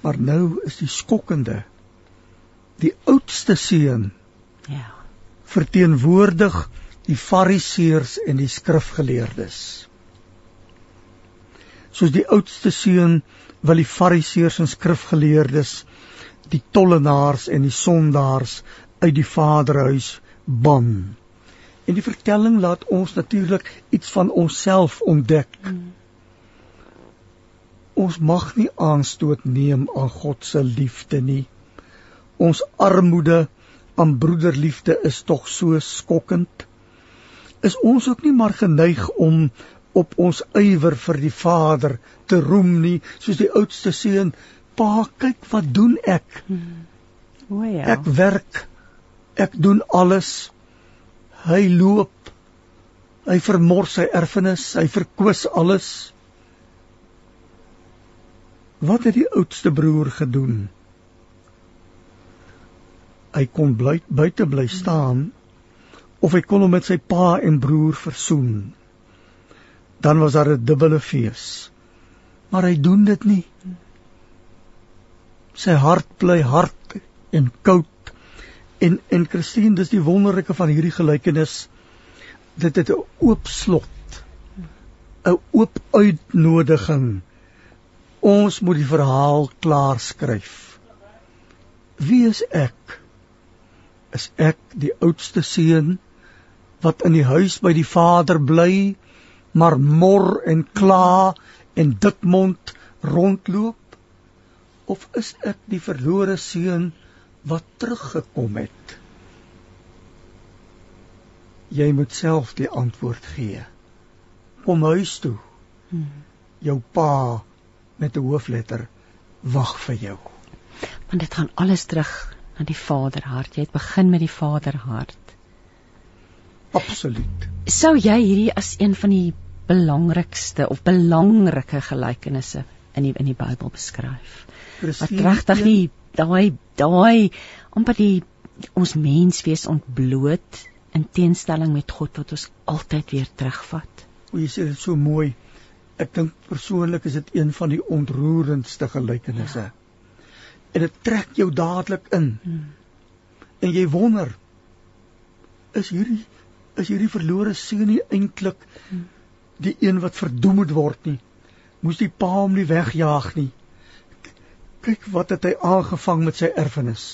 Maar nou is die skokkende die oudste seun. Ja. verteenwoordig die fariseërs en die skrifgeleerdes. Soos die oudste seun wil die fariseërs en skrifgeleerdes die tollenaars en die sondaars uit die vaderhuis ban. En die vertelling laat ons natuurlik iets van onsself ontdek. Hmm Ons mag nie aanstoot neem aan God se liefde nie. Ons armoede aan broederliefde is tog so skokkend. Is ons ook nie maar geneig om op ons ywer vir die Vader te roem nie, soos die oudste seun, "Pa, kyk wat doen ek." Hmm. O ja. Ek werk. Ek doen alles. Hy loop. Hy vermors sy erfenis, hy verkwis alles. Wat het die oudste broer gedoen? Hy kon bly buite bly staan of hy kon hom met sy pa en broer versoen. Dan was daar 'n dubbele fees. Maar hy doen dit nie. Sy hart bly hard en koud. En en Christine, dis die wonderlike van hierdie gelykenis. Dit het 'n oop slot. 'n Oop uitnodiging Ons moet die verhaal klaar skryf. Wie is ek? Is ek die oudste seun wat in die huis by die vader bly, maar mor en kla en dikmond rondloop? Of is ek die verlore seun wat teruggekom het? Jy moet self die antwoord gee. Kom huis toe. Hmm. Jou pa met 'n hoofletter wag vir jou. Want dit gaan alles terug na die Vaderhart. Jy het begin met die Vaderhart. Absoluut. Sou jy hierdie as een van die belangrikste of belangrike gelykenisse in die in die Bybel beskryf? Wat regtig nie daai daai amper die ons menswees ontbloot in teenstelling met God wat ons altyd weer terugvat. O, jy sê dit so mooi ek dink persoonlik is dit een van die ontroerendste gelykenisse. Ja. En dit trek jou dadelik in. Hmm. En jy wonder is hierdie is hierdie verlore seun nie eintlik hmm. die een wat verdoem moet word nie? Moes die pa hom nie wegjaag nie? Kyk wat het hy aangevang met sy erfenis.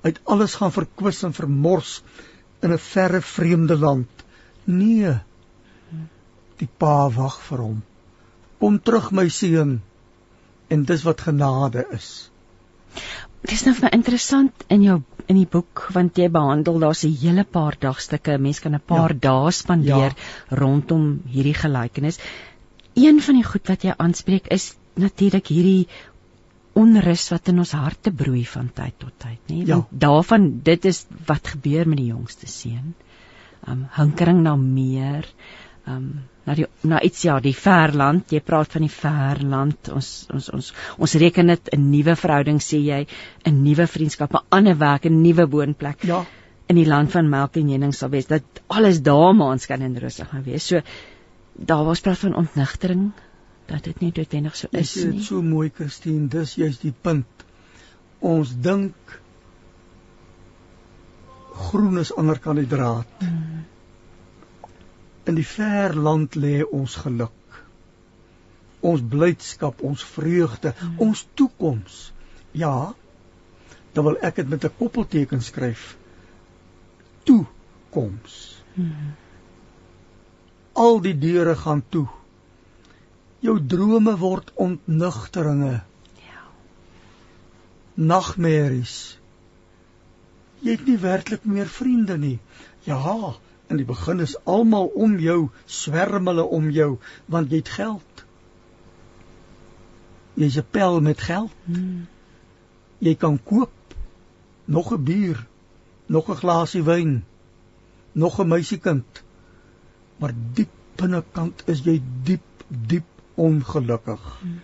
Hy het alles gaan verkwis en vermors in 'n verre vreemde land Nee. Die pa wag vir hom. Kom terug my seun. En dis wat genade is. Dis nou vir interessant in jou in die boek want jy behandel daar's 'n hele paar dagstukke. Mense kan 'n paar ja. dae spandeer ja. rondom hierdie gelykenis. Een van die goed wat jy aanspreek is natuurlik hierdie onrus wat in ons harte broei van tyd tot tyd, nê? Nee? Ja. Want daarvan dit is wat gebeur met die jongste seun. Um hinkering na meer. Um na die na iets ja, die verland. Jy praat van die verland. Ons ons ons ons reken dit 'n nuwe verhouding sê jy, 'n nuwe vriendskap, 'n ander werk, 'n nuwe woonplek. Ja. In die land van melk en honing sal wees dat alles daar maans kan en rustig gaan wees. So daar was praat van ontnigtering dat dit nie noodwendig so is nie. Dit is so mooi Christine, dis juist die punt. Ons dink groen is ander kan die draad. Hmm In die ver land lê ons geluk. Ons blydskap, ons vreugde, hmm. ons toekoms. Ja. Dan wil ek dit met 'n koppelteken skryf. Toekoms. Hmm. Al die deure gaan toe. Jou drome word ontnugteringe. Ja. Nagmerries. Jy het nie werklik meer vriende nie. Ja, In die begin is almal om jou, swerm hulle om jou want jy het geld. Jy's 'n pel met geld. Hmm. Jy kan koop nog 'n bier, nog 'n glasie wyn, nog 'n meisiekind. Maar diep binnekant is jy diep, diep ongelukkig. Hmm.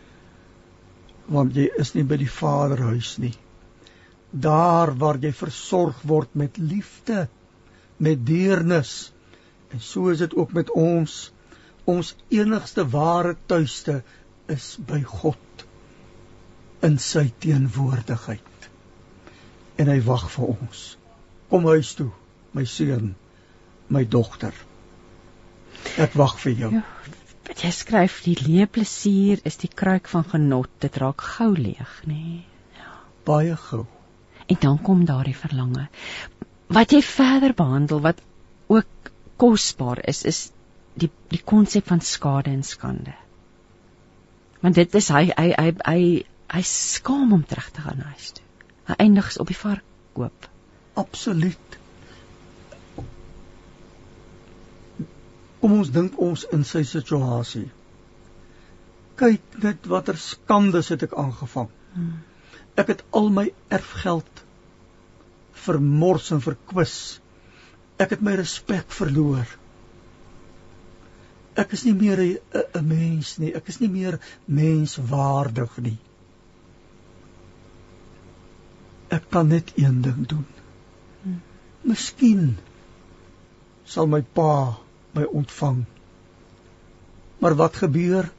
Want jy is nie by die Vaderhuis nie. Daar waar jy versorg word met liefde met deernis. En so is dit ook met ons. Ons enigste ware tuiste is by God in sy teenwoordigheid. En hy wag vir ons. Kom huis toe, my seun, my dogter. Ek wag vir jou. Ja, jy skryf die lewe plesier is die kruik van genot. Dit raak gou leeg, nê? Nee. Ja. Baie gou. En dan kom daardie verlange wat jy verder behandel wat ook kosbaar is is die die konsep van skade en skande. Want dit is hy hy hy hy, hy skaam om terug te gaan huis toe. Hy eindig op die verkoop. Absoluut. Kom ons dink ons in sy situasie. Kyk net watter skande het ek aangevang. Hmm. Ek het al my erfgeld vermors en verkwis. Ek het my respek verloor. Ek is nie meer 'n mens nie. Ek is nie meer menswaardig nie. Ek kan net een ding doen. Miskien sal my pa my ontvang. Maar wat gebeur?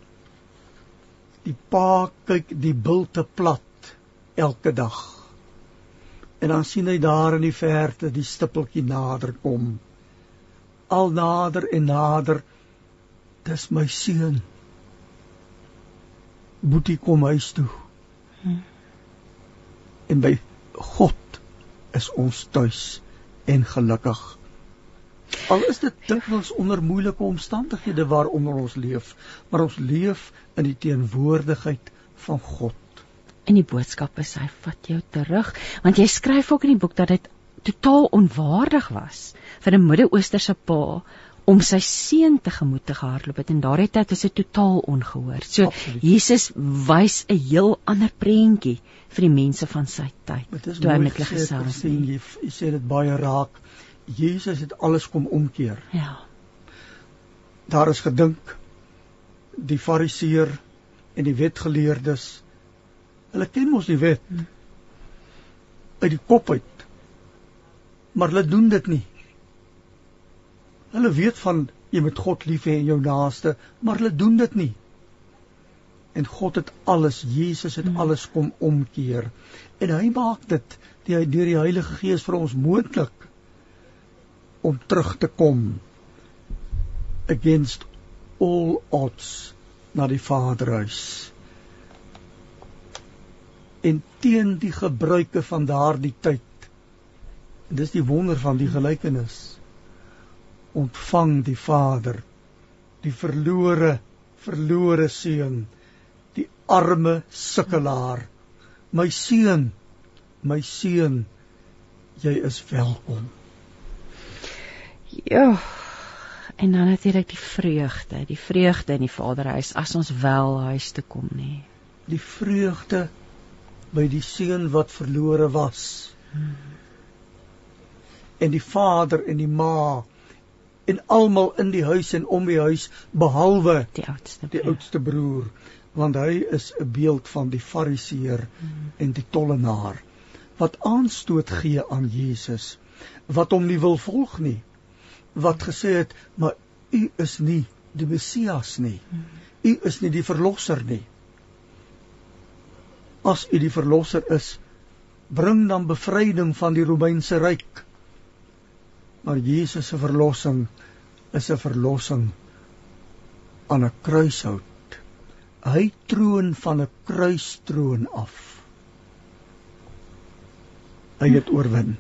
Die pa kyk die bilte plat elke dag. En dan sien hy daar in die verte die stippeltjie nader kom. Al nader en nader. Dis my seun. Boetie kom huis toe. Hmm. En by God is ons tuis en gelukkig. Al is dit dikwels onder moeilike omstandighede waaronder ons leef, maar ons leef in die teenwoordigheid van God en die boodskap is hy vat jou terug want jy skryf ook in die boek dat dit totaal onwaardig was vir 'n Midde-Oosterse pa om sy seun te gemoed te gehardloop het en daardie tyd is dit totaal ongehoord. So Absoluut. Jesus wys 'n heel ander prentjie vir die mense van sy tyd. Toe hy met hulle gesels het. Jy, jy sê dit baie raak. Jesus het alles kom omkeer. Ja. Daar is gedink die fariseer en die wetgeleerdes Hulle ken mos die wet uit die kop uit. Maar hulle doen dit nie. Hulle weet van jy moet God lief hê en jou naaste, maar hulle doen dit nie. En God het alles, Jesus het hmm. alles kom omkeer. En hy maak dit deur die, die Heilige Gees vir ons moontlik om terug te kom against all odds na die Vaderhuis en teen die gebruike van daardie tyd. En dis die wonder van die gelykenis. ontvang die Vader die verlore verlore seun die arme sukkelaar my seun my seun jy is welkom ja en dan natuurlik die vreugde die vreugde in die vaderhuis as ons wel huis toe kom nê die vreugde by die seun wat verlore was hmm. en die vader en die ma en almal in die huis en om die huis behalwe die oudste die oudste broer want hy is 'n beeld van die fariseer hmm. en die tollenaar wat aanstoot gee aan Jesus wat hom nie wil volg nie wat gesê het maar u is nie die Messias nie u is nie die verlosser nie as u die verlosser is bring dan bevryding van die Romeinse ryk maar Jesus se verlossing is 'n verlossing aan 'n kruishout. Hy troon van 'n kruistroon af. Hy het oorwin.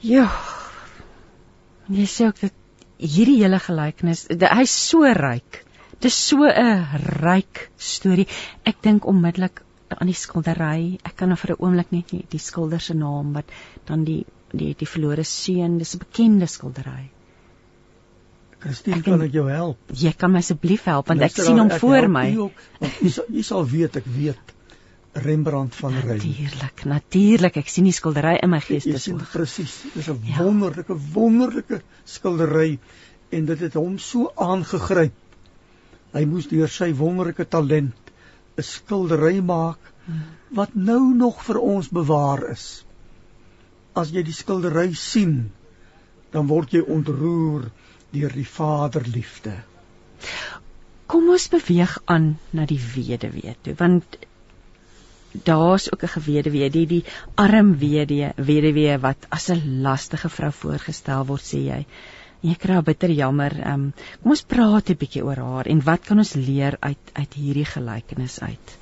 Ja. Jy sê ook dat hierdie hele gelykenis, hy's so ryk. Dis so 'n ryk storie. Ek dink onmiddellik aan die skildery. Ek kan nou vir 'n oomblik net nie die skilder se naam wat dan die die die verlore seun, dis 'n bekende skildery. Christine, kan ek jou help? Jy kan my asseblief help want Luister, ek sien hom ek voor my. Jy sal jy sal weet, ek weet Rembrandt van Rijn. Natuurlik, natuurlik. Ek sien die skildery in my gees dis. Presies. Dis 'n ja. wonderlike wonderlike skildery en dit het hom so aangegryp. Hy moes deur sy wonderlike talent 'n skildery maak wat nou nog vir ons bewaar is. As jy die skildery sien, dan word jy ontroer deur die Vaderliefde. Kom ons beweeg aan na die weduwee toe, want daar's ook 'n geweduwee, die die arm weduwee, weduwee wat as 'n lastige vrou voorgestel word, sê jy. En jy kry bitter jammer. Um, kom ons praat 'n bietjie oor haar en wat kan ons leer uit uit hierdie gelykenis uit?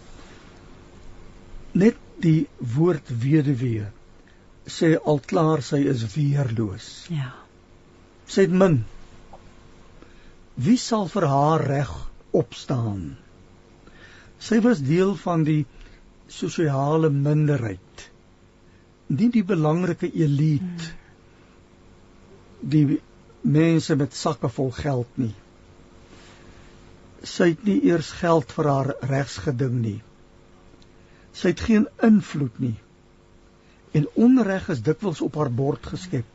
Net die woord weduwee sê al klaar sy is weerloos. Ja. Sy het min wie sal vir haar reg opstaan? Sy was deel van die sosiale minderheid. Nie die belangrike elite. Die mense met sakke vol geld nie. Sy het nie eers geld vir haar regsgeding nie. Sy het geen invloed nie. En onreg is dikwels op haar bord geskep.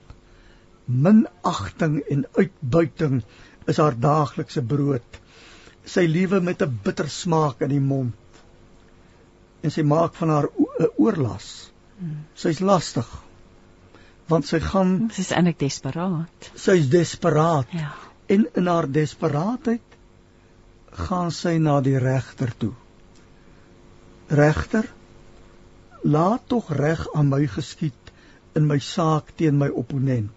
Minagting en uitbuiting is haar daaglikse brood. Sy lewe met 'n bitter smaak in die mond. En sy maak van haar 'n oorlas. Sy's lastig. Want sy gaan sy's eintlik desperaat. Sy's desperaat. Ja. En in haar desperaatheid gaan sy na die regter toe. Regter, laat tog reg aan my geskied in my saak teen my opponent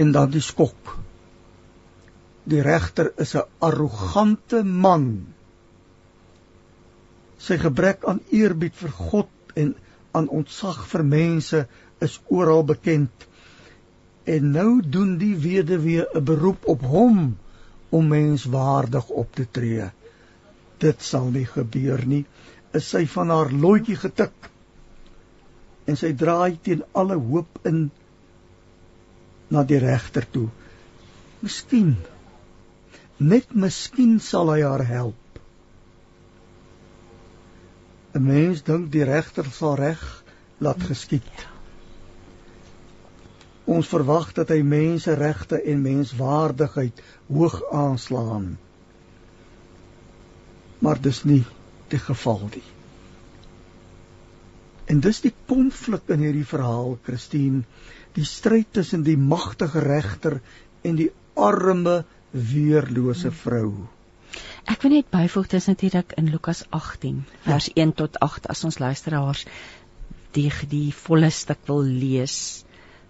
en dan die skok. Die regter is 'n arrogante man. Sy gebrek aan eerbied vir God en aan ontzag vir mense is oral bekend. En nou doen die weduwee 'n beroep op hom om menswaardig op te tree. Dit sal nie gebeur nie. Is sy van haar loetjie getik en sy draai teen alle hoop in na die regter toe. Miskien net miskien sal hy haar help. 'n Mens dink die regter sal reg laat geskied. Ons verwag dat hy mense regte en menswaardigheid hoog aanslaan. Maar dis nie die geval nie. En dis die konflik in hierdie verhaal, Christine, die stryd tussen die magtige regter en die arme weerlose vrou. Ek wil net byvoeg dis natuurlik in Lukas 18 vers ja. 1 tot 8 as ons luisteraars die die volle stuk wil lees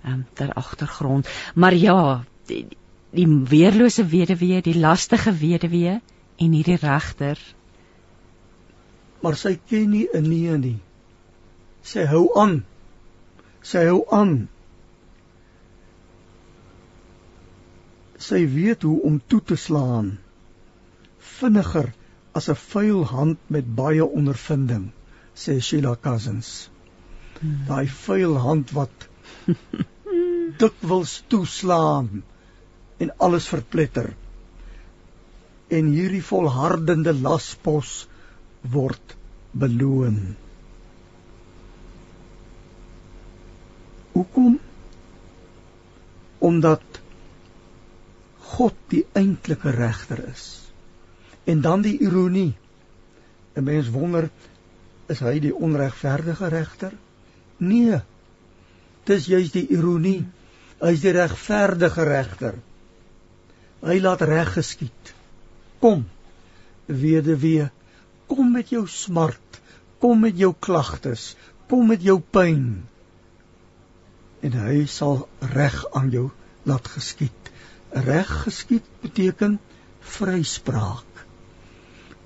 um, ter agtergrond. Maar ja, die, die weerlose weduwee, die lastige weduwee en hierdie regter. Maar sy ken nie 'n nee nie. Sy hou aan. Sy hou aan sy weet hoe om toe te slaan. Vinniger as 'n vuil hand met baie ondervinding, sê Sheila Cousins. Hmm. Daai vuil hand wat [laughs] dikwels toeslaan en alles verpletter. En hierdie volhardende laspos word beloon. Hoekom? Omdat God die eintlike regter is. En dan die ironie. 'n Mens wonder is hy die onregverdige regter? Nee. Dis juist die ironie. Hy is die regverdige regter. Hy laat reg geskied. Kom, weduwee, kom met jou smart, kom met jou klagtes, kom met jou pyn. En hy sal reg aan jou laat geskied. Reg geskied beteken vryspraak.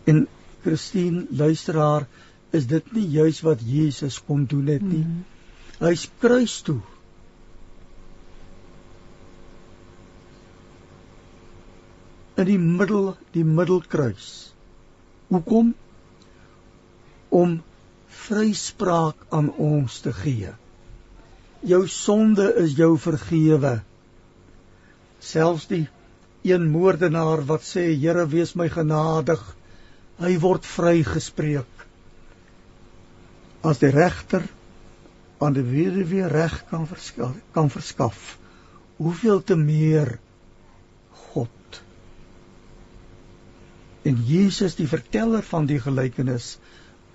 En Christine, luisteraar, is dit nie juis wat Jesus kom doen het nie? Mm. Hy's kruis toe. In die middel, die middelkruis. Hoekom? Om vryspraak aan ons te gee. Jou sonde is jou vergewe. Selfs die een moordenaar wat sê Here wees my genadig hy word vrygespreek. As die regter aan die weduwee reg kan verskaf, kan verskaf, hoeveel te meer God. En Jesus die verteller van die gelykenis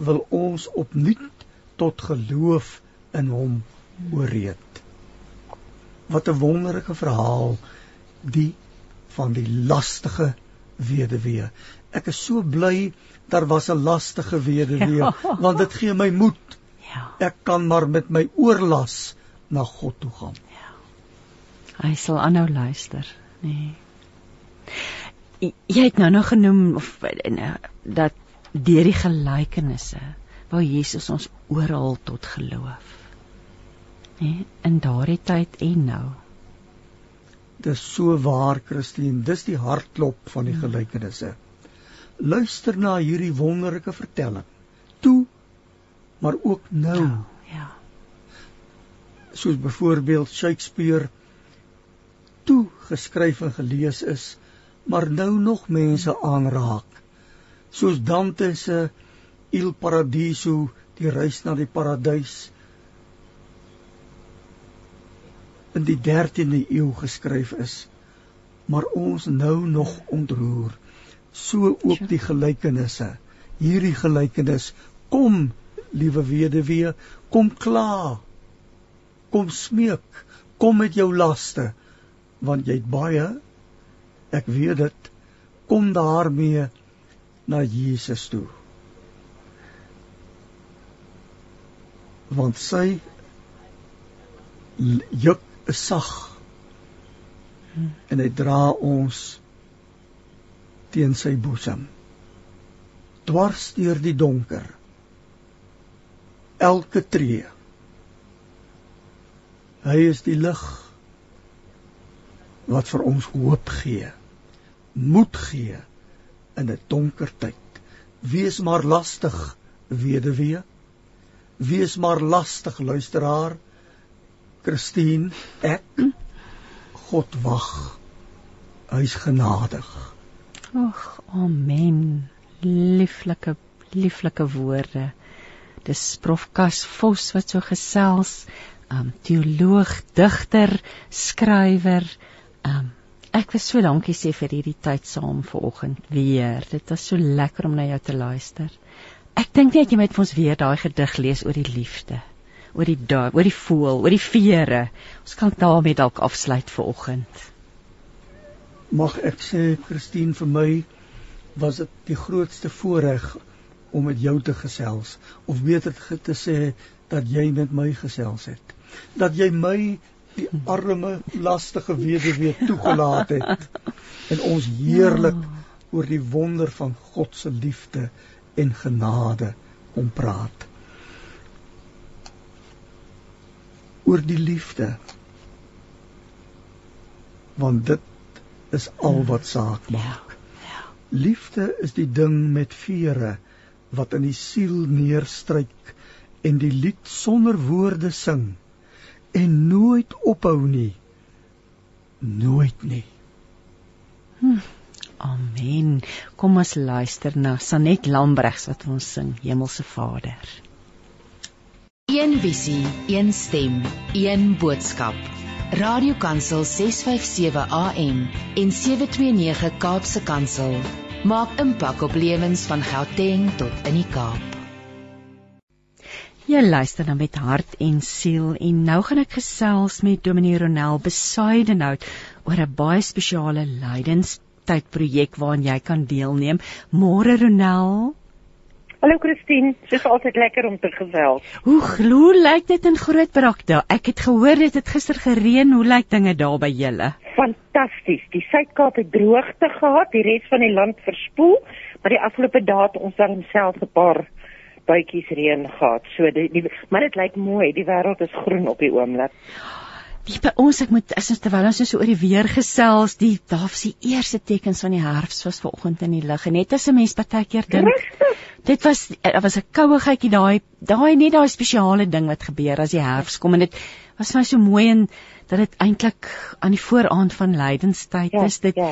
wil ons opnuut tot geloof in hom ooreed. Wat 'n wonderlike verhaal die van die lastige weduwee. Ek is so bly daar was 'n lastige weduwee ja. want dit gee my moed. Ja. Ek kan maar met my oorlas na God toe gaan. Ja. Hy sal aanhou luister, nê. Nee. Jy het nou nog genoem of eh, dat deur die gelykenisse wou Jesus ons oorhaal tot geloof. Nê, nee, in daardie tyd en nou. Dis so waar, Christine, dis die hartklop van die hmm. Luister na hierdie wonderlike vertelling. Toe maar ook nou. Ja. ja. Soos byvoorbeeld Shakespeare toe geskryf en gelees is, maar nou nog mense aanraak. Soos Dante se Il Paradiso, die reis na die paradys in die 13de eeu geskryf is, maar ons nou nog ontroer. So ook die gelykenisse. Hierdie gelykenis, kom, liewe weduwee, kom kla. Kom smeek, kom met jou laste, want jy't baie ek weet dit kom daarmee na Jesus toe. Want sy juk is sag en hy dra ons teen sy boesem. Dwars deur die donker. Elke tree. Hy is die lig wat vir ons hoop gee moed gee in 'n donker tyd. Wees maar lastig weduwee. Wees maar lastig luisteraar. Christine, ek God wag. Hy's genadig. Ag, amen. Lieflike lieflike woorde. Dis Prof Kas Vos wat so gesels, um teoloog, digter, skrywer. Um ek wil so dankie sê vir hierdie tyd saam vanoggend weer. Dit was so lekker om na jou te luister. Ek dink net jy moet vir ons weer daai gedig lees oor die liefde oor die oor die voel, oor die vere. Ons kan daarmee dalk afsluit vir oggend. Mag ek sê Christine vir my was dit die grootste voorreg om met jou te gesels of beter te sê dat jy met my gesels het. Dat jy my die arme lastige weduwee toegelaat het en ons heerlik oor die wonder van God se liefde en genade om praat. oor die liefde. Want dit is al wat saak maak. Ja. Liefde is die ding met vere wat in die siel neerstryk en die lied sonder woorde sing en nooit ophou nie. Nooit nie. Hm. Amen. Kom ons luister na Sanet Lambregs wat ons sing Hemelse Vader. Een visie, een stem, een boodskap. Radiokansel 657 AM en 729 Kaapse Kansel maak impak op lewens van Gauteng tot in die Kaap. Jy luister dan met hart en siel en nou gaan ek gesels met Dominee Ronel Besaidenhout oor 'n baie spesiale lydenstydprojek waaraan jy kan deelneem. Môre Ronel. Hallo Christine, dis altyd lekker om te gesels. Hoe glo lyk dit in Grootbrakte? Ek het gehoor dit het gister gereën. Hoe lyk dinge daar by julle? Fantasties. Die Suid-Kaap het droogte gehad, die res van die land verspoel, maar die afgelope dae het ons dan self 'n paar buitjies reën gehad. So die, die maar dit lyk mooi. Die wêreld is groen op die oomblik. Wie by ons ek moet as ons terwyl ons so oor die weer gesels, die daar was die eerste tekens van die herfs was vanoggend in die lug. En net as 'n mens baie keer dink dit was dit was 'n kouigheidjie daai daai net daai spesiale ding wat gebeur as die herfs kom. En dit was vir my so mooi en dat dit eintlik aan die vooraand van lydenstyd Ja, is dit ja.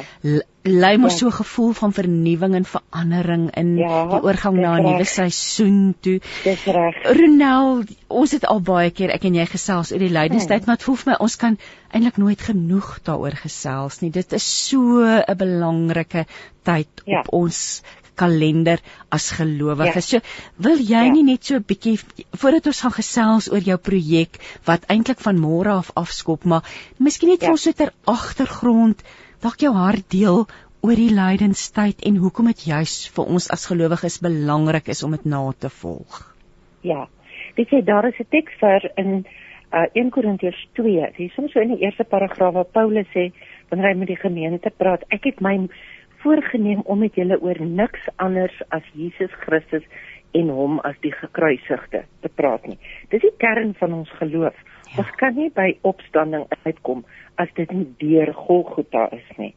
lei mos Ja. so 'n gevoel van vernuwing en verandering in Ja, die oorgang na 'n nuwe seisoen toe Dis reg. Ronel, ons het al baie keer ek en jy gesels oor die lydenstyd, Hmm. maar dit voel vir my ons kan eintlik nooit genoeg daaroor gesels nie. Dit is so 'n belangrike tyd Ja. op ons kalender as gelowiges. Ja. So, wil jy Ja. nie net so 'n bietjie voordat ons gaan gesels oor jou projek wat eintlik van môre af afskop, maar miskien net vir Ja. ons so ter agtergrond dalk jou hart deel oor die lydenstyd en hoekom dit juis vir ons as gelowiges belangrik is om dit na te volg. Ja. Weet jy daar is 'n teks vir in uh 1 Korintiërs 2. Dis soms so in die eerste paragraaf waar Paulus sê wanneer hy met die gemeente praat, ek het my voorgenem om met julle oor niks anders as Jesus Christus en hom as die gekruisigde te praat nie. Dis die kern van ons geloof. Ja. Ons kan nie by opstanding uitkom as dit nie deur Golgotha is nie.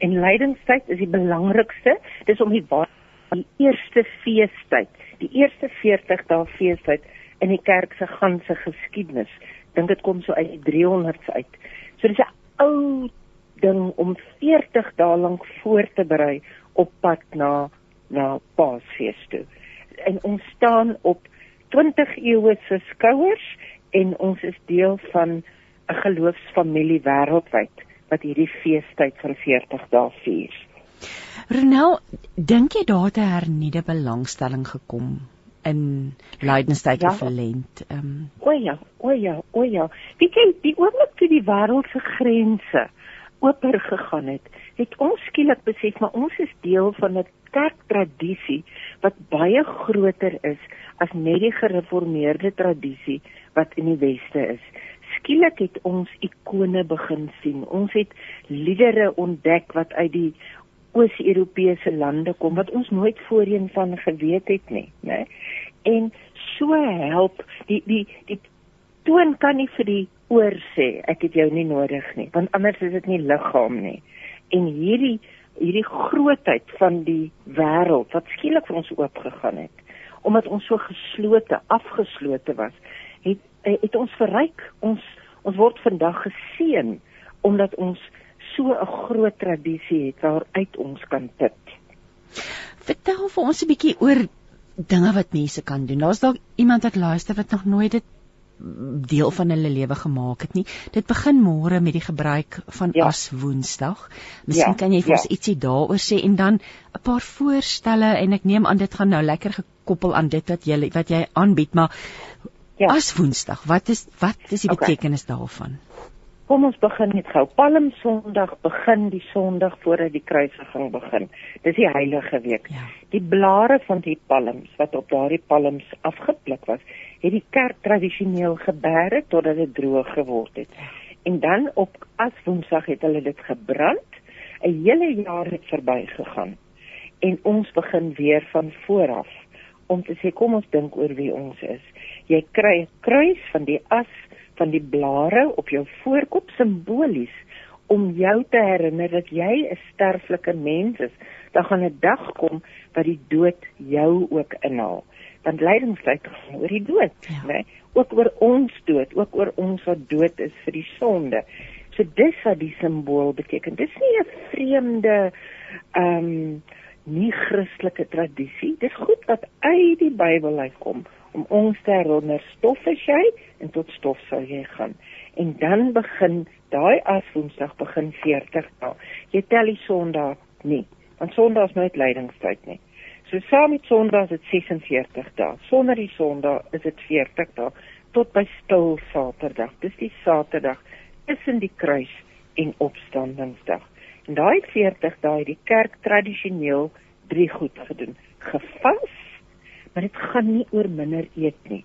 En lydingstyd is die belangrikste. Dis om die wa- die eerste feestyd, die eerste 40 dae feestyd in die kerk se ganse geskiedenis. Dink dit kom so uit die 300s uit. So dis 'n ou ding om 40 dae lank voor te berei op pad na na Paasfees toe. En ons staan op 20 eeue se skouers en ons is deel van 'n geloofsfamilie wêreldwyd wat hierdie feestyd van 40 dae vier. Ronel, dink jy daar het 'n hernieude belangstelling gekom in lydenstyd Ja. of lent? Ehm um, O ja, o ja, o ja. Weet jy, die oomblik toe die wêreld se grense oper gegaan het, het ons skielik besef maar ons is deel van 'n kerktradisie wat baie groter is as net die gereformeerde tradisie wat in die weste is. Skielik het ons ikone begin sien. Ons het liedere ontdek wat uit die Oos-Europese lande kom wat ons nooit voorheen van geweet het nie, né? En so help die die die toon kan nie vir die oor sê ek het jou nie nodig nie, want anders is dit nie liggaam nie. En hierdie hierdie grootheid van die wêreld wat skielik vir ons oopgegaan het omdat ons so geslote, afgeslote was, het het ons verryk. Ons ons word vandag geseën omdat ons so 'n groot tradisie het waaruit ons kan put. vertel vir ons 'n bietjie oor dinge wat mense kan doen. Daar's dalk iemand wat luister wat nog nooit dit deel van hulle lewe gemaak het nie. Dit begin môre met die gebruik van Ja. as Woensdag. Miskien Ja, kan jy vir ja. ons ietsie daaroor sê en dan 'n paar voorstelle en ek neem aan dit gaan nou lekker gekoppel aan dit wat jy wat jy aanbied, maar Ja. as Woensdag, wat is wat is die Okay. betekenis daarvan? Kom ons begin net gou. Palm Sondag begin die Sondag voordat die kruisiging begin. Dis die heilige week. Ja. Die blare van die palms wat op daardie palms afgepluk was, het die kerk tradisioneel geberg totdat dit droog geword het. En dan op as Woensdag het hulle dit gebrand. 'n Hele jaar het verbygegaan. En ons begin weer van voor af om te sê kom ons dink oor wie ons is. Jy kry 'n kruis van die as van die blare op jou voorkop simbolies om jou te herinner dat jy 'n sterflike mens is. Daar gaan 'n dag kom wat die dood jou ook inhaal. Want lydingstyd gaan oor die dood, ja. né? Ook oor ons dood, ook oor ons wat dood is vir die sonde. So dis wat die simbool beteken. Dis nie 'n vreemde ehm um, nie Christelike tradisie. Dis goed wat uit die Bybel uitkom om ons te herinner stof is jy en tot stof sal jy gaan. En dan begin daai as Woensdag begin 40 dae. Jy tel die Sondag nie, want Sondag is nooit lydingstyd nie. So saam met Sondag is dit 46 dae. Sonder die Sondag is dit 40 dae tot by stil Saterdag. Dis die Saterdag tussen die kruis en opstandingsdag. En daai 40 dae het die kerk tradisioneel drie goed gedoen. Gevas maar dit gaan nie oor minder eet nie.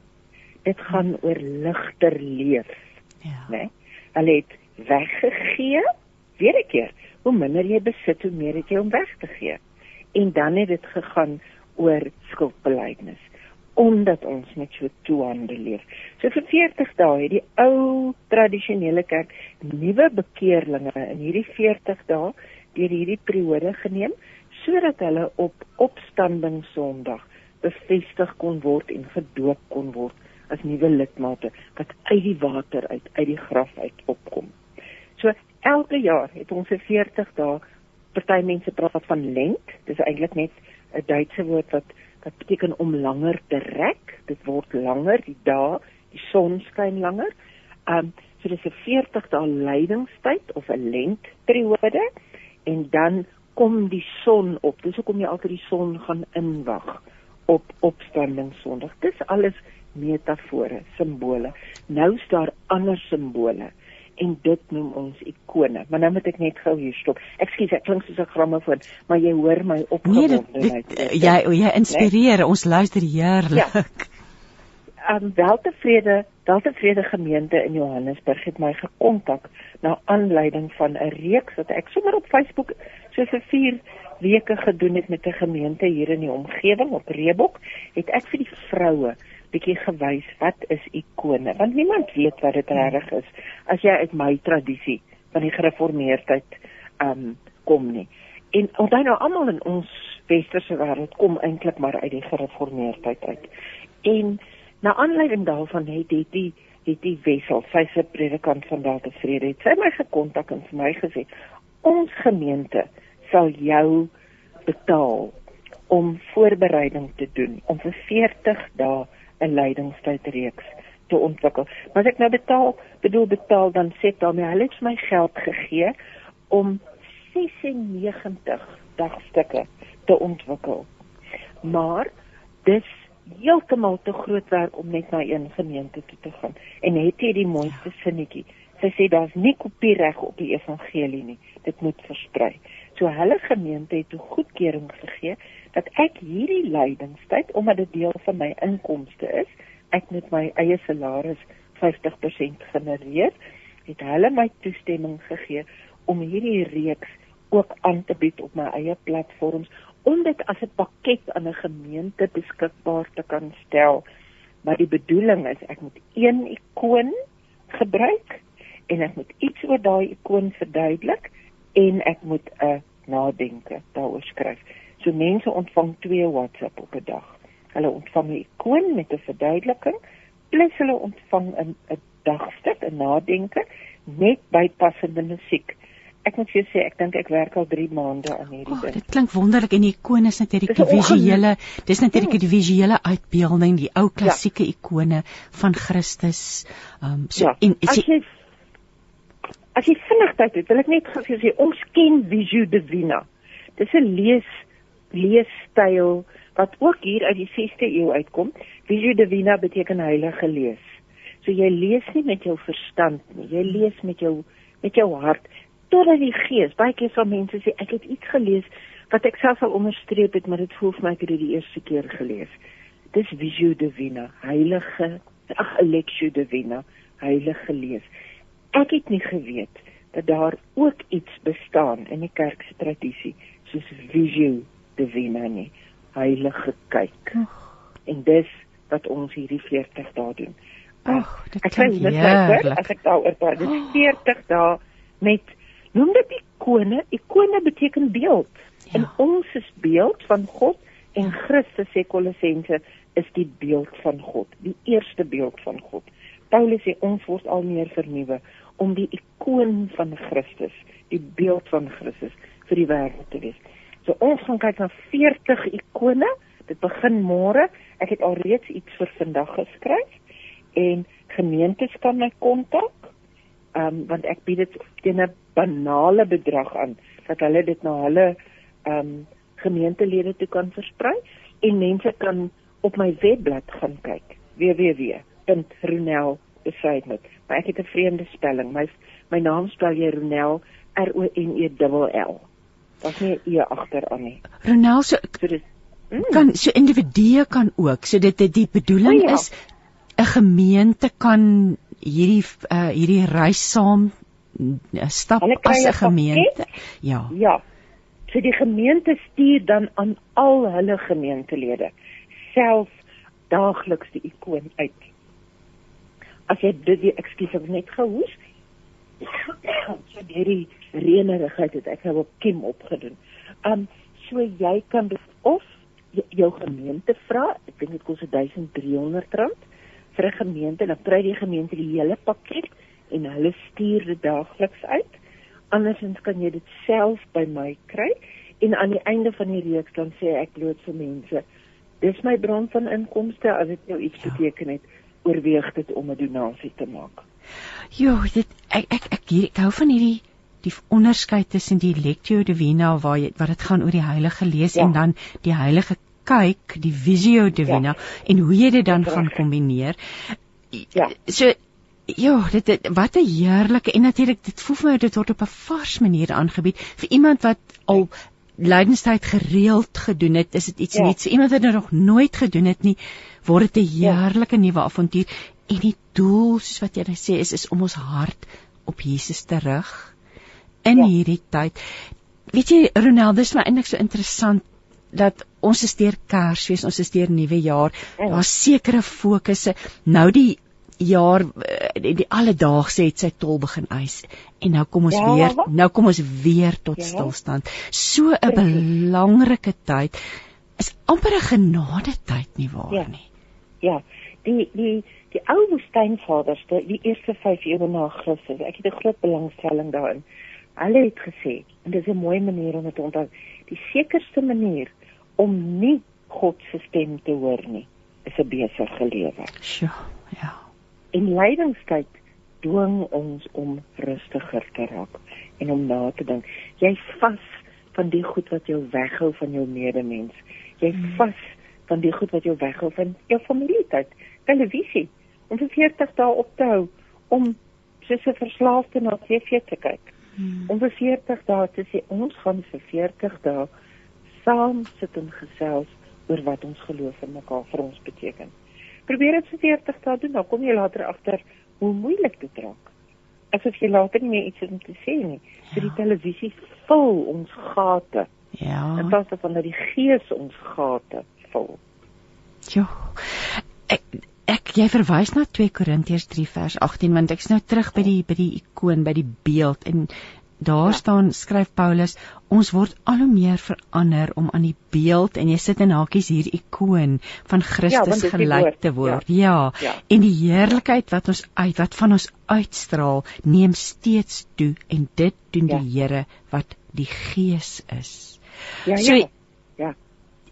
Dit gaan oor ligter leef. Ja. Né? Nee? Hulle het weggegee. Weer 'n keer, hoe minder jy besit, hoe meer het jy om weg te gee. En dan het dit gegaan oor skuldbeleidnis omdat ons met so toehande leef. So vir 40 dae het die ou tradisionele kerk nuwe bekeerlinge in hierdie 40 dae deur hierdie periode geneem sodat hulle op opstanding Sondag bevestig kon word en gedoop kon word as nuwe lidmate wat uit die water uit uit die graf uit opkom. So elke jaar het ons 'n 40 dae party mense praat van lent. Dis eintlik net 'n Duitse woord wat wat beteken om langer te rek. Dit word langer die dae, die son skyn langer. Um so dis 'n 40 dae lydingstyd of 'n lentperiode en dan kom die son op. Dis hoekom jy altyd die son gaan inwag op opstanding Sondag. Dis alles metafore, simbole. Nou is daar ander simbole en dit noem ons ikone. Maar nou moet ek net gou hier stop. Ekskuus, ek klink soos 'n grammofoon, maar jy hoor my opgewonde. Nee, jy jy inspireer, nee? ons luister heerlik. Ja. Um weltevrede, weltevrede gemeente in Johannesburg het my gekontak na aanleiding van 'n reeks wat ek sommer op Facebook so vir 4 weke gedoen het met 'n gemeente hier in die omgewing op Reebok, het ek vir die vroue bietjie gewys wat is ikone, want niemand weet wat dit reg is as jy uit my tradisie van die gereformeerdheid um kom nie. En onthou nou almal in ons westerse wêreld kom eintlik maar uit die gereformeerdheid uit. En na aanleiding daarvan het dit die het die wissel, sy se predikant van daar tevrede het sy my gekontak en vir my gesê ons gemeente sal jou betaal om voorbereiding te doen om vir 40 dae 'n leidingstydreeks te ontwikkel. Maar as ek nou betaal, bedoel betaal dan sê daarmee hulle het my geld gegee om 96 dagstukke te ontwikkel. Maar dis heeltemal te groot werk om net na een gemeente toe te gaan. En het jy die mooiste sinnetjie? Sy sê daar's nie kopiereg op die evangelie nie. Dit moet versprei. So hulle gemeente het toe goedkeuring gegee dat ek hierdie lydingstyd omdat dit deel van my inkomste is, ek met my eie salaris 50% genereer, het hulle my toestemming gegee om hierdie reeks ook aan te bied op my eie platforms om dit as 'n pakket aan 'n gemeente beskikbaar te kan stel. Maar die bedoeling is ek moet een ikoon gebruik en ek moet iets oor daai ikoon verduidelik en ek moet 'n nadenke daaroor skryf. So mense ontvang twee WhatsApp op 'n dag. Hulle ontvang 'n ikoon met 'n verduideliking plus hulle ontvang 'n 'n dagstuk, 'n nadenke met bypassende musiek. Ek moet vir jou sê ek dink ek werk al 3 maande aan hierdie oh, ding. Dit klink wonderlik en die ikone is natuurlik die visuele, dis natuurlik die visuele uitbeelding, die ou klassieke ja. ikone van Christus. Ehm um, so ja. en is jy as jy vinnig tyd het, wil ek net gou sê ons ken Visio Divina. Dis 'n lees leesstyl wat ook hier uit die 6de eeu uitkom. Visio Divina beteken heilige lees. So jy lees nie met jou verstand nie, jy lees met jou met jou hart totdat die gees. Baie keer sal mense sê ek het iets gelees wat ek self al onderstreep het, maar dit voel vir my ek het dit die eerste keer gelees. Dis Visio Divina, heilige ag Lectio Divina, heilige lees ek het nie geweet dat daar ook iets bestaan in die kerk se tradisie soos visio divina nie heilige kyk en dis wat ons hierdie 40 dae doen ag dit is heerlik as ek daaroor praat dis 40 dae met noem dit ikone. Ikone beteken beeld. Ja. En ons is beeld van God en Christus sê Kolossense is die beeld van God, die eerste beeld van God. Paulus sê ons word al meer vernuwe om die ikoon van Christus, die beeld van Christus vir die wêreld te wees. So ons gaan kyk na 40 ikone. Dit begin môre. Ek het alreeds iets vir vandag geskryf en gemeentes kan my kontak. Ehm um, want ek bied dit teen 'n banale bedrag aan dat hulle dit na hulle ehm um, gemeentelede toe kan versprei en mense kan op my webblad gaan kyk met. Maar ek het 'n vreemde spelling. My my naam spel jy Ronel R O N E L L. Daar's nie 'n e agteraan nie. Ronel so, so dit, mm. kan so individue kan ook. So dit die bedoeling oh, ja. is 'n gemeente kan hierdie uh, hierdie reis saam uh, stap as 'n gemeente. Ja. Ja. So die gemeente stuur dan aan al hulle gemeentelede self daagliks die ikoon uit as jy dit die ekskuus ek net gehoes [coughs] so hierdie reënerigheid het ek nou op Kim opgedoen. Um so jy kan of jou gemeente vra, ek dink dit kos 1300 rand vir 'n gemeente, dan kry die gemeente die hele pakket en hulle stuur dit daagliks uit. Andersins kan jy dit self by my kry en aan die einde van die reeks dan sê ek bloot vir mense, dis my bron van inkomste as dit jou iets ja. beteken het oorweeg dit om 'n donasie te maak. Jo, dit ek ek ek, hier, ek hou van hierdie die onderskeid tussen die lectio divina waar jy wat dit gaan oor die heilige lees ja. en dan die heilige kyk, die visio divina ja. en hoe jy dit dan Reg. gaan kombineer. Ja. So Ja, dit, dit wat 'n heerlike en natuurlik dit voel vir my dit word op 'n vars manier aangebied vir iemand wat al lydenstyd gereeld gedoen het, is dit iets ja. nuuts. Iemand wat dit nog nooit gedoen het nie, word dit 'n heerlike ja. nuwe avontuur en die doel soos wat jy nou sê is is om ons hart op Jesus te rig in ja. hierdie tyd. Weet jy Ronald, dis my eintlik so interessant dat ons is deur Kersfees, ons is deur nuwe jaar. Ja. Daar's sekere fokusse. Nou die jaar die, die alledaagse het sy tol begin eis en nou kom ons ja, weer nou kom ons weer tot ja. stilstand. So 'n belangrike tyd is amper 'n genade tyd nie waar ja. nie. Ja. Die die die ou woestynvaders, die, die eerste 5 eeue na Christus. Ek het 'n groot belangstelling daarin. Hulle het gesê en dit is 'n mooi manier om dit te onthou. Die sekerste manier om nie God se stem te hoor nie, is 'n besige lewe. Sjoe, ja. En lydingstyd dwing ons om rustiger te raak en om na te dink. Jy vas van die goed wat jou weghou van jou medemens. Jy hmm. vas van die goed wat jou weghou van jou familietyd. Televisie. Om vir 40 dae op te hou om soos 'n verslaafde na TV te kyk. Hmm. Om vir 40 dae te sê ons gaan vir 40 dae saam sit en gesels oor wat ons geloof in mekaar vir ons beteken probeer dit vir 40 dae doen, dan kom jy later agter hoe moeilik dit raak. Asof jy later nie meer iets het om te sê nie. So die ja. televisie vul ons gate. Ja. En dit is van dat die gees ons gate vul. Ja. Ek ek jy verwys na 2 Korintiërs 3 vers 18 want ek's nou terug by die by die ikoon, by die beeld en Daar ja. staan skryf Paulus ons word al hoe meer verander om aan die beeld en jy sit in hakies hier ikoon van Christus ja, gelyk te word. Ja. ja. ja. En die heerlikheid wat ons uit wat van ons uitstraal neem steeds toe en dit doen ja. die Here wat die Gees is. Ja, so, ja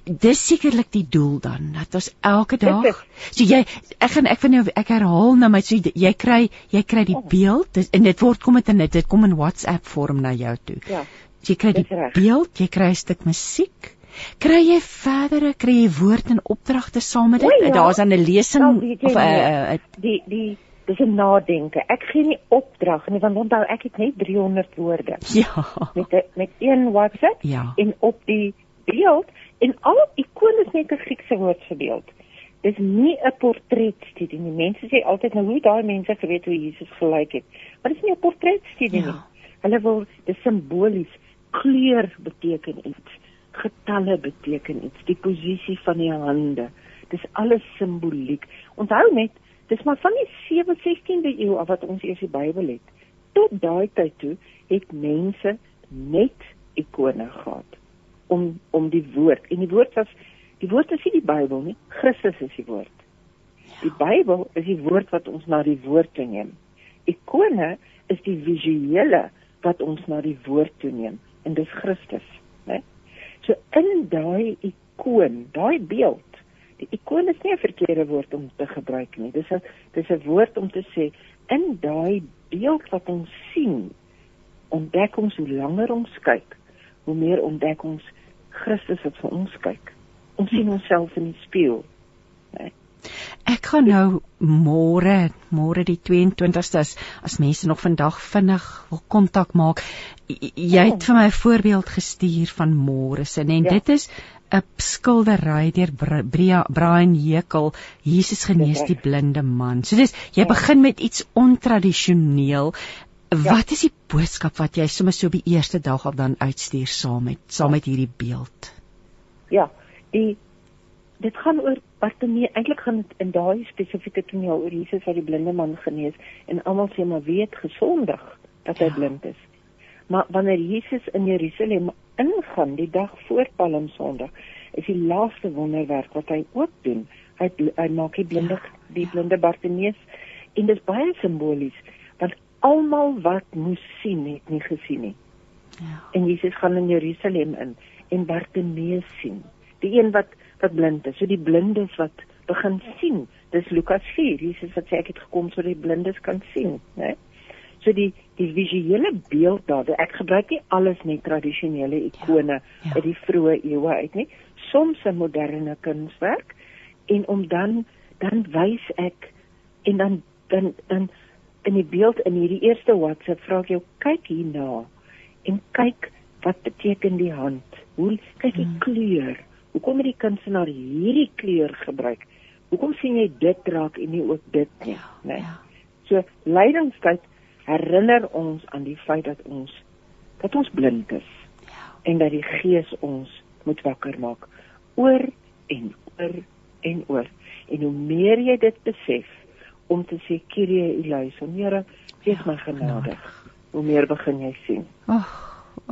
dis sekerlik die doel dan dat ons elke dag so jy ek gaan ek van jou ek herhaal nou my so jy kry jy kry die oh. beeld dis, en dit word kom dit in dit kom in WhatsApp vorm na jou toe. Ja. Jy kry die beeld, jy kry 'n stuk musiek. Kry jy verdere kry jy woord en opdragte saam met dit? Ja. Daar's dan 'n lesing nou, of 'n uh, uh, die die dis 'n nadenke. Ek gee nie opdrag nie want onthou ek het net 300 woorde. Ja. Met met een WhatsApp ja. en op die beeld En al ikoon is net 'n Griekse woord vir beeld. Dis nie 'n portretstudie nie. Mense sê altyd nou hoe daai mense geweet hoe Jesus gelyk het. Maar dis nie 'n portretstudie ja. nie. Hulle wil dis simbolies. Kleur beteken iets. Getalle beteken iets. Die posisie van die hande. Dis alles simboliek. Onthou net, dis maar van die 7 16de eeu af wat ons eers die Bybel het. tot daai tyd toe het mense net ikone gehad om om die woord en die woord was die woord is nie die Bybel nie, Christus is die woord. Die Bybel is die woord wat ons na die woord toe neem. Ikone is die visuele wat ons na die woord toe neem en dis Christus, né? So in daai ikoon, daai beeld Die ikoon is nie 'n verkeerde woord om te gebruik nie. Dis 'n dis 'n woord om te sê in daai beeld wat ons sien, ontdek ons hoe langer ons kyk, hoe meer ontdek ons Christus wat vir ons kyk. Ons sien onsself in die spieël. Nee. Ek gaan nou môre, môre die 22ste as, as mense nog vandag vinnig wil kontak maak. Jy het vir my 'n voorbeeld gestuur van môre se en ja. dit is 'n skildery deur Brian Hekel Jesus genees die blinde man. So dis jy ja. begin met iets ontradisioneel. Ja. Wat is die boodskap wat jy sommer so op die eerste dag al dan uitstuur saam met saam met hierdie beeld? Ja, die dit gaan oor Bartimee. Eintlik gaan dit in daai spesifieke toneel oor Jesus wat die blinde man genees en almal sê maar weet gesondig dat hy ja. blind is. Maar wanneer Jesus in Jerusalem ingaan die dag voor Palmsondag, is die laaste wonderwerk wat hy ook doen. Hy hy maak die blinde ja, die ja. blinde Bartimeus en dit is baie simbolies almal wat moes sien het nie gesien nie. Ja. En Jesus gaan in Jerusalem in en Bartimeus sien. Die een wat wat blind is, so die blindes wat begin sien. Dis Lukas 4. Jesus het sê ek het gekom sodat die blindes kan sien, né? So die die visuele beeld daar, ek gebruik nie alles net tradisionele ikone ja, ja. uit die vroeë eeue uit nie, soms 'n moderne kunswerk en om dan dan wys ek en dan dan dan in die beeld in hierdie eerste WhatsApp vra ek jou kyk hierna en kyk wat beteken die hand. Hoe kyk die hmm. kleur? Hoekom het die kunstenaar hierdie kleur gebruik? Hoekom sien jy dit raak en nie ook dit nie, ja, né? Ja. So lydingstyd herinner ons aan die feit dat ons dat ons blind is ja. en dat die Gees ons moet wakker maak oor en oor en oor en hoe meer jy dit besef om te sê Kyrie eleison Here wees ja, my genadig hoe meer begin jy sien ag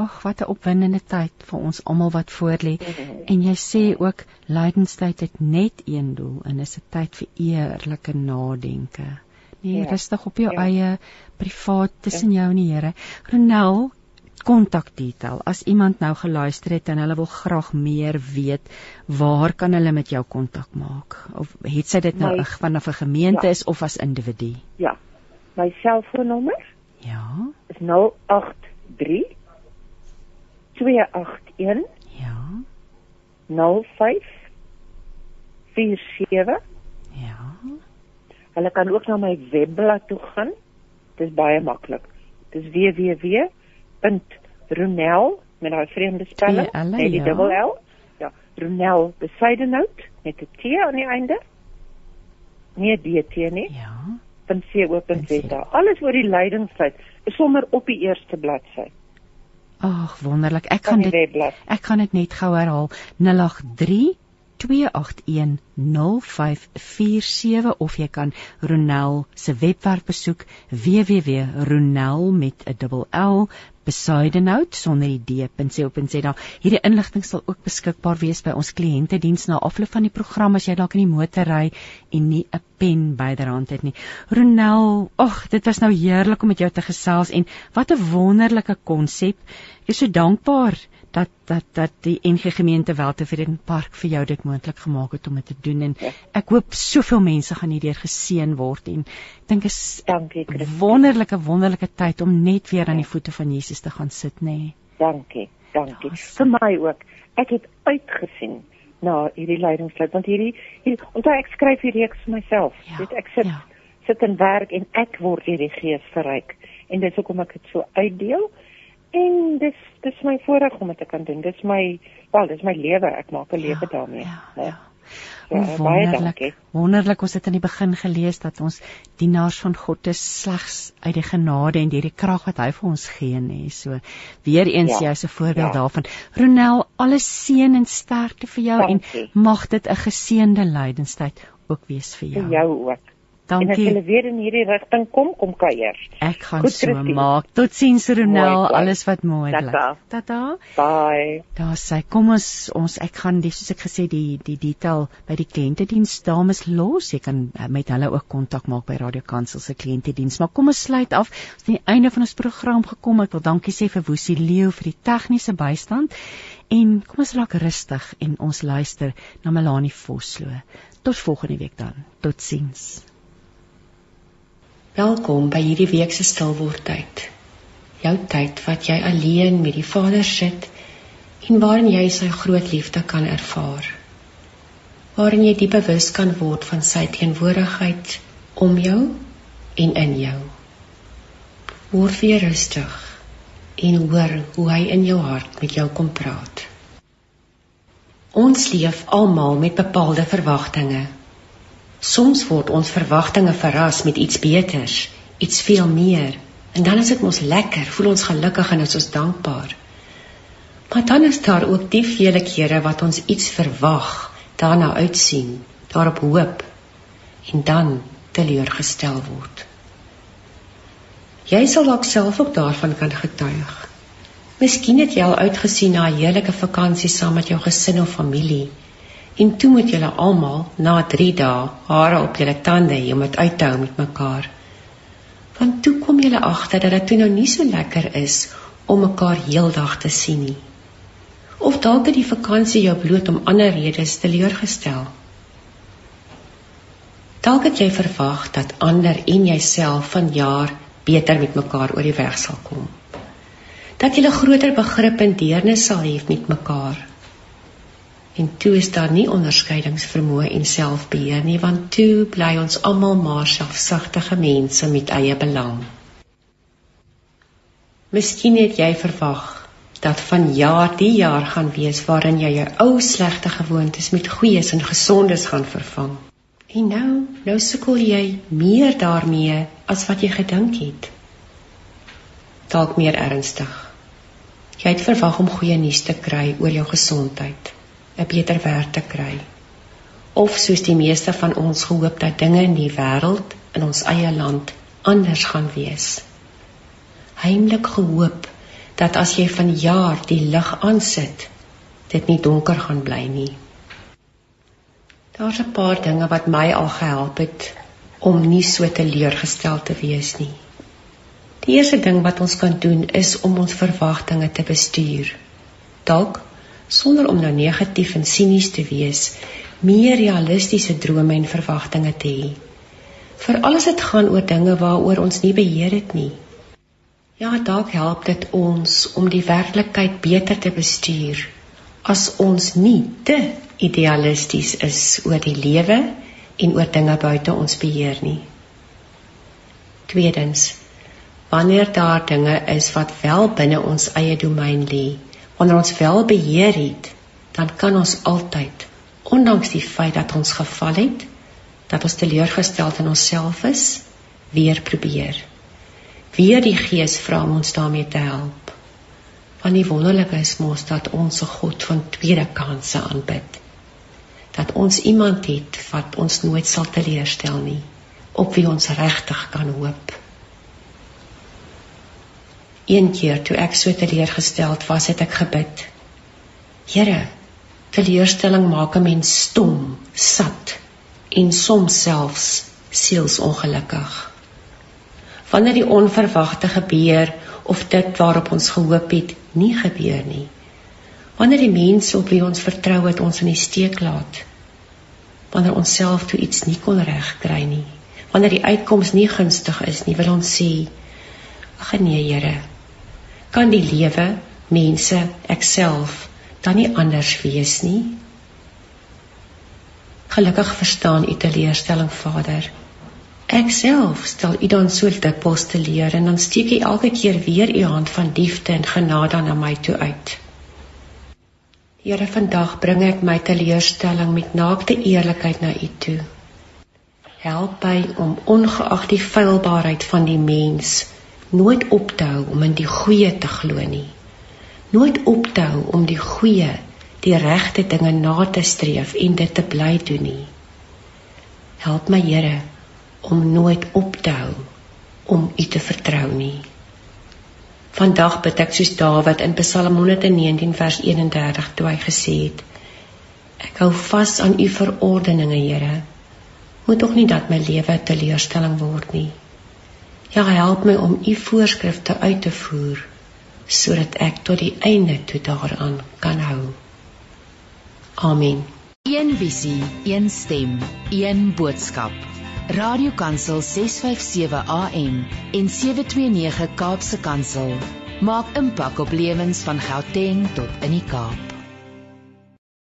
ag wat 'n opwindende tyd vir ons almal wat voorlê mhm. en jy sê ook lydenstyd het net een doel en is 'n tyd vir eerlike nadenke nee ja. rustig op jou ja. eie privaat tussen ja. jou en die Here. Ronel kontakdetail. As iemand nou geluister het en hulle wil graag meer weet, waar kan hulle met jou kontak maak? Of het sy dit nou vanaf 'n gemeente ja. is of as individu? Ja. My selfoonnommer? Ja. Is 083 281 Ja. 05 47 Ja. Hulle kan ook na my webblad toe gaan. Dit is baie maklik. Dit is www.ronel met daai vreemde spelling, net die dubbel L. Ja, Ronel besydenhout met 'n T aan die einde. Nie DT nie. Ja. .co.za. Alles oor die lydingstyd is sommer op die eerste bladsy. Ag, wonderlik. Ek kan dit ek kan dit net gou herhaal. 083 08910547 of jy kan Ronel se webwerf besoek www.ronel met 'n dubbel L Besaidenout sonder die d.co.za. Hierdie inligting sal ook beskikbaar wees by ons kliëntediens na afloop van die program as jy dalk in die motor ry en nie 'n pen byderhand het nie. Ronel, ag, dit was nou heerlik om met jou te gesels en wat 'n wonderlike konsep. Ek is so dankbaar dat dat dat die NG gemeente Weltevreden Park vir jou dit moontlik gemaak het om dit te doen en ja. ek hoop soveel mense gaan hierdeur geseën word en dink is dankie wonderlike wonderlike tyd om net weer aan die ja. voete van Jesus te gaan sit nê. Nee. Dankie. Dankie. Ja, vir my ook. Ek het uitgesien na hierdie leidingslid want hierdie, hierdie onthou ek skryf hierdie reeks vir myself. Ja, Dit ek sit ja. sit in werk en ek word hierdie gees verryk en dis hoekom ek dit so uitdeel en dis dis my voorreg om dit te kan doen. Dis my wel, dis my lewe. Ek maak 'n ja, lewe daarmee. Ja. ja. Ja, wonderlik. Wonderlik ons het in die begin gelees dat ons dienaars van God is slegs uit die genade en deur die krag wat hy vir ons gee nê. So weer eens ja, jy's 'n voorbeeld ja. daarvan. Ronel, alle seën en sterkte vir jou Dankie. en mag dit 'n geseënde lydenstyd ook wees vir jou. Vir jou ook. Dankie. En as jy weer in hierdie rigting kom, kom kuier. Ek gaan Goed, so Christine. maak. Totsiens Ronel, alles wat mooi bly. Tata. Bye. Daar sê kom ons ons ek gaan die soos ek gesê die die detail by die kliëntediens dames los. Jy kan uh, met hulle ook kontak maak by Radio Kansel se kliëntediens. Maar kom ons sluit af. Ons het aan die einde van ons program gekom. Ek wil dankie sê vir Woesie Leo vir die tegniese bystand. En kom ons raak rustig en ons luister na Melanie Vosloo. Tot volgende week dan. Totsiens. Welkom by hierdie week se stilwordtyd. Jou tyd wat jy alleen met die Vader sit en waarin jy sy groot liefde kan ervaar. Waarin jy diep bewus kan word van sy teenwoordigheid om jou en in jou. Word weer rustig en hoor hoe hy in jou hart met jou kom praat. Ons leef almal met bepaalde verwagtinge. Soms word ons verwagtinge verras met iets beters, iets veel meer, en dan is dit mos lekker, voel ons gelukkig en is ons dankbaar. Maar dan is daar ook die vele kere wat ons iets verwag, daarna uitsien, daarop hoop en dan teleurgestel word. Jy sal dalk self ook daarvan kan getuig. Miskien het jy al uitgesien na 'n heerlike vakansie saam met jou gesin of familie. En toe moet julle almal na 3 dae hare op julle tande hê om dit uit te hou met mekaar. Want toe kom julle agter dat dit nou nie so lekker is om mekaar heeldag te sien nie. Of dalk het die vakansie jou bloot om ander redes teleurgestel. Dalk het jy verwag dat ander en jouself vanjaar beter met mekaar oor die weg sal kom. Dat jy 'n groter begrip en deernis sal hê met mekaar. En toe is daar nie onderskeidingsvermoë en selfbeheer nie, want toe bly ons almal maar selfsugtige mense met eie belang. Miskien het jy verwag dat van jaar die jaar gaan wees waarin jy jou ou slegte gewoontes met goeies en gesondes gaan vervang. En nou, nou sukkel jy meer daarmee as wat jy gedink het. Dalk meer ernstig. Jy het verwag om goeie nuus te kry oor jou gesondheid, 'n beter werk te kry. Of soos die meeste van ons gehoop dat dinge in die wêreld in ons eie land anders gaan wees. Heimlik gehoop dat as jy van jaar die lig aansit, dit nie donker gaan bly nie. Daar's 'n paar dinge wat my al gehelp het om nie so teleurgestel te wees nie. Die eerste ding wat ons kan doen is om ons verwagtinge te bestuur. Dalk sonder om nou negatief en sinies te wees, meer realistiese drome en verwagtinge te hê. Veral as dit gaan oor dinge waaroor ons nie beheer het nie. Ja, dalk help dit ons om die werklikheid beter te bestuur as ons nie te idealisties is oor die lewe en oor dinge buite ons beheer nie. Tweedens, wanneer daar dinge is wat wel binne ons eie domein lê, wanneer ons wel beheer het, dan kan ons altyd, ondanks die feit dat ons geval het, dat ons teleurgesteld in onsself is, weer probeer. Weer die Gees vra om ons daarmee te help. Want die wonderlike is mos dat ons 'n God van tweede kansse aanbid. Dat ons iemand het wat ons nooit sal teleurstel nie, op wie ons regtig kan hoop. Een keer toe ek so teleurgesteld was, het ek gebid. Here, teleurstelling maak 'n mens stom, sat en soms selfs sielsongelukkig. Wanneer die onverwagte gebeur of dit waarop ons gehoop het, nie gebeur nie. Wanneer die mense op wie ons vertrou het ons in die steek laat. Wanneer ons self toe iets nie kon regkry nie. Wanneer die uitkoms nie gunstig is nie, wil ons sê: "Ag nee, Here, kan die lewe, mense, ek self dan nie anders wees nie?" Gelukkig verstaan U teleurstelling, Vader. Ek self stel U dan so dikwels te leer en dan steek U elke keer weer U hand van liefde en genade na my toe uit. Here, vandag bring ek my teleurstelling met naakte eerlikheid na U toe. Help my om ongeag die feilbaarheid van die mens nooit op te hou om in die goeie te glo nie. Nooit op te hou om die goeie, die regte dinge na te streef en dit te bly doen nie. Help my Here om nooit op te hou om U te vertrou nie. Vandag bid ek soos Dawid in Psalm 119 vers 31 toe hy gesê het: Ek hou vas aan U verordeninge, Here. Moet tog nie dat my lewe teleurstelling word nie. Ja, help my om U voorskrifte uit te voer sodat ek tot die einde toe daaraan kan hou. Amen. Een visie, een stem, een boodskap. Radiokansel 657 AM en 729 Kaapse Kansel maak impak op lewens van Gauteng tot in die Kaap.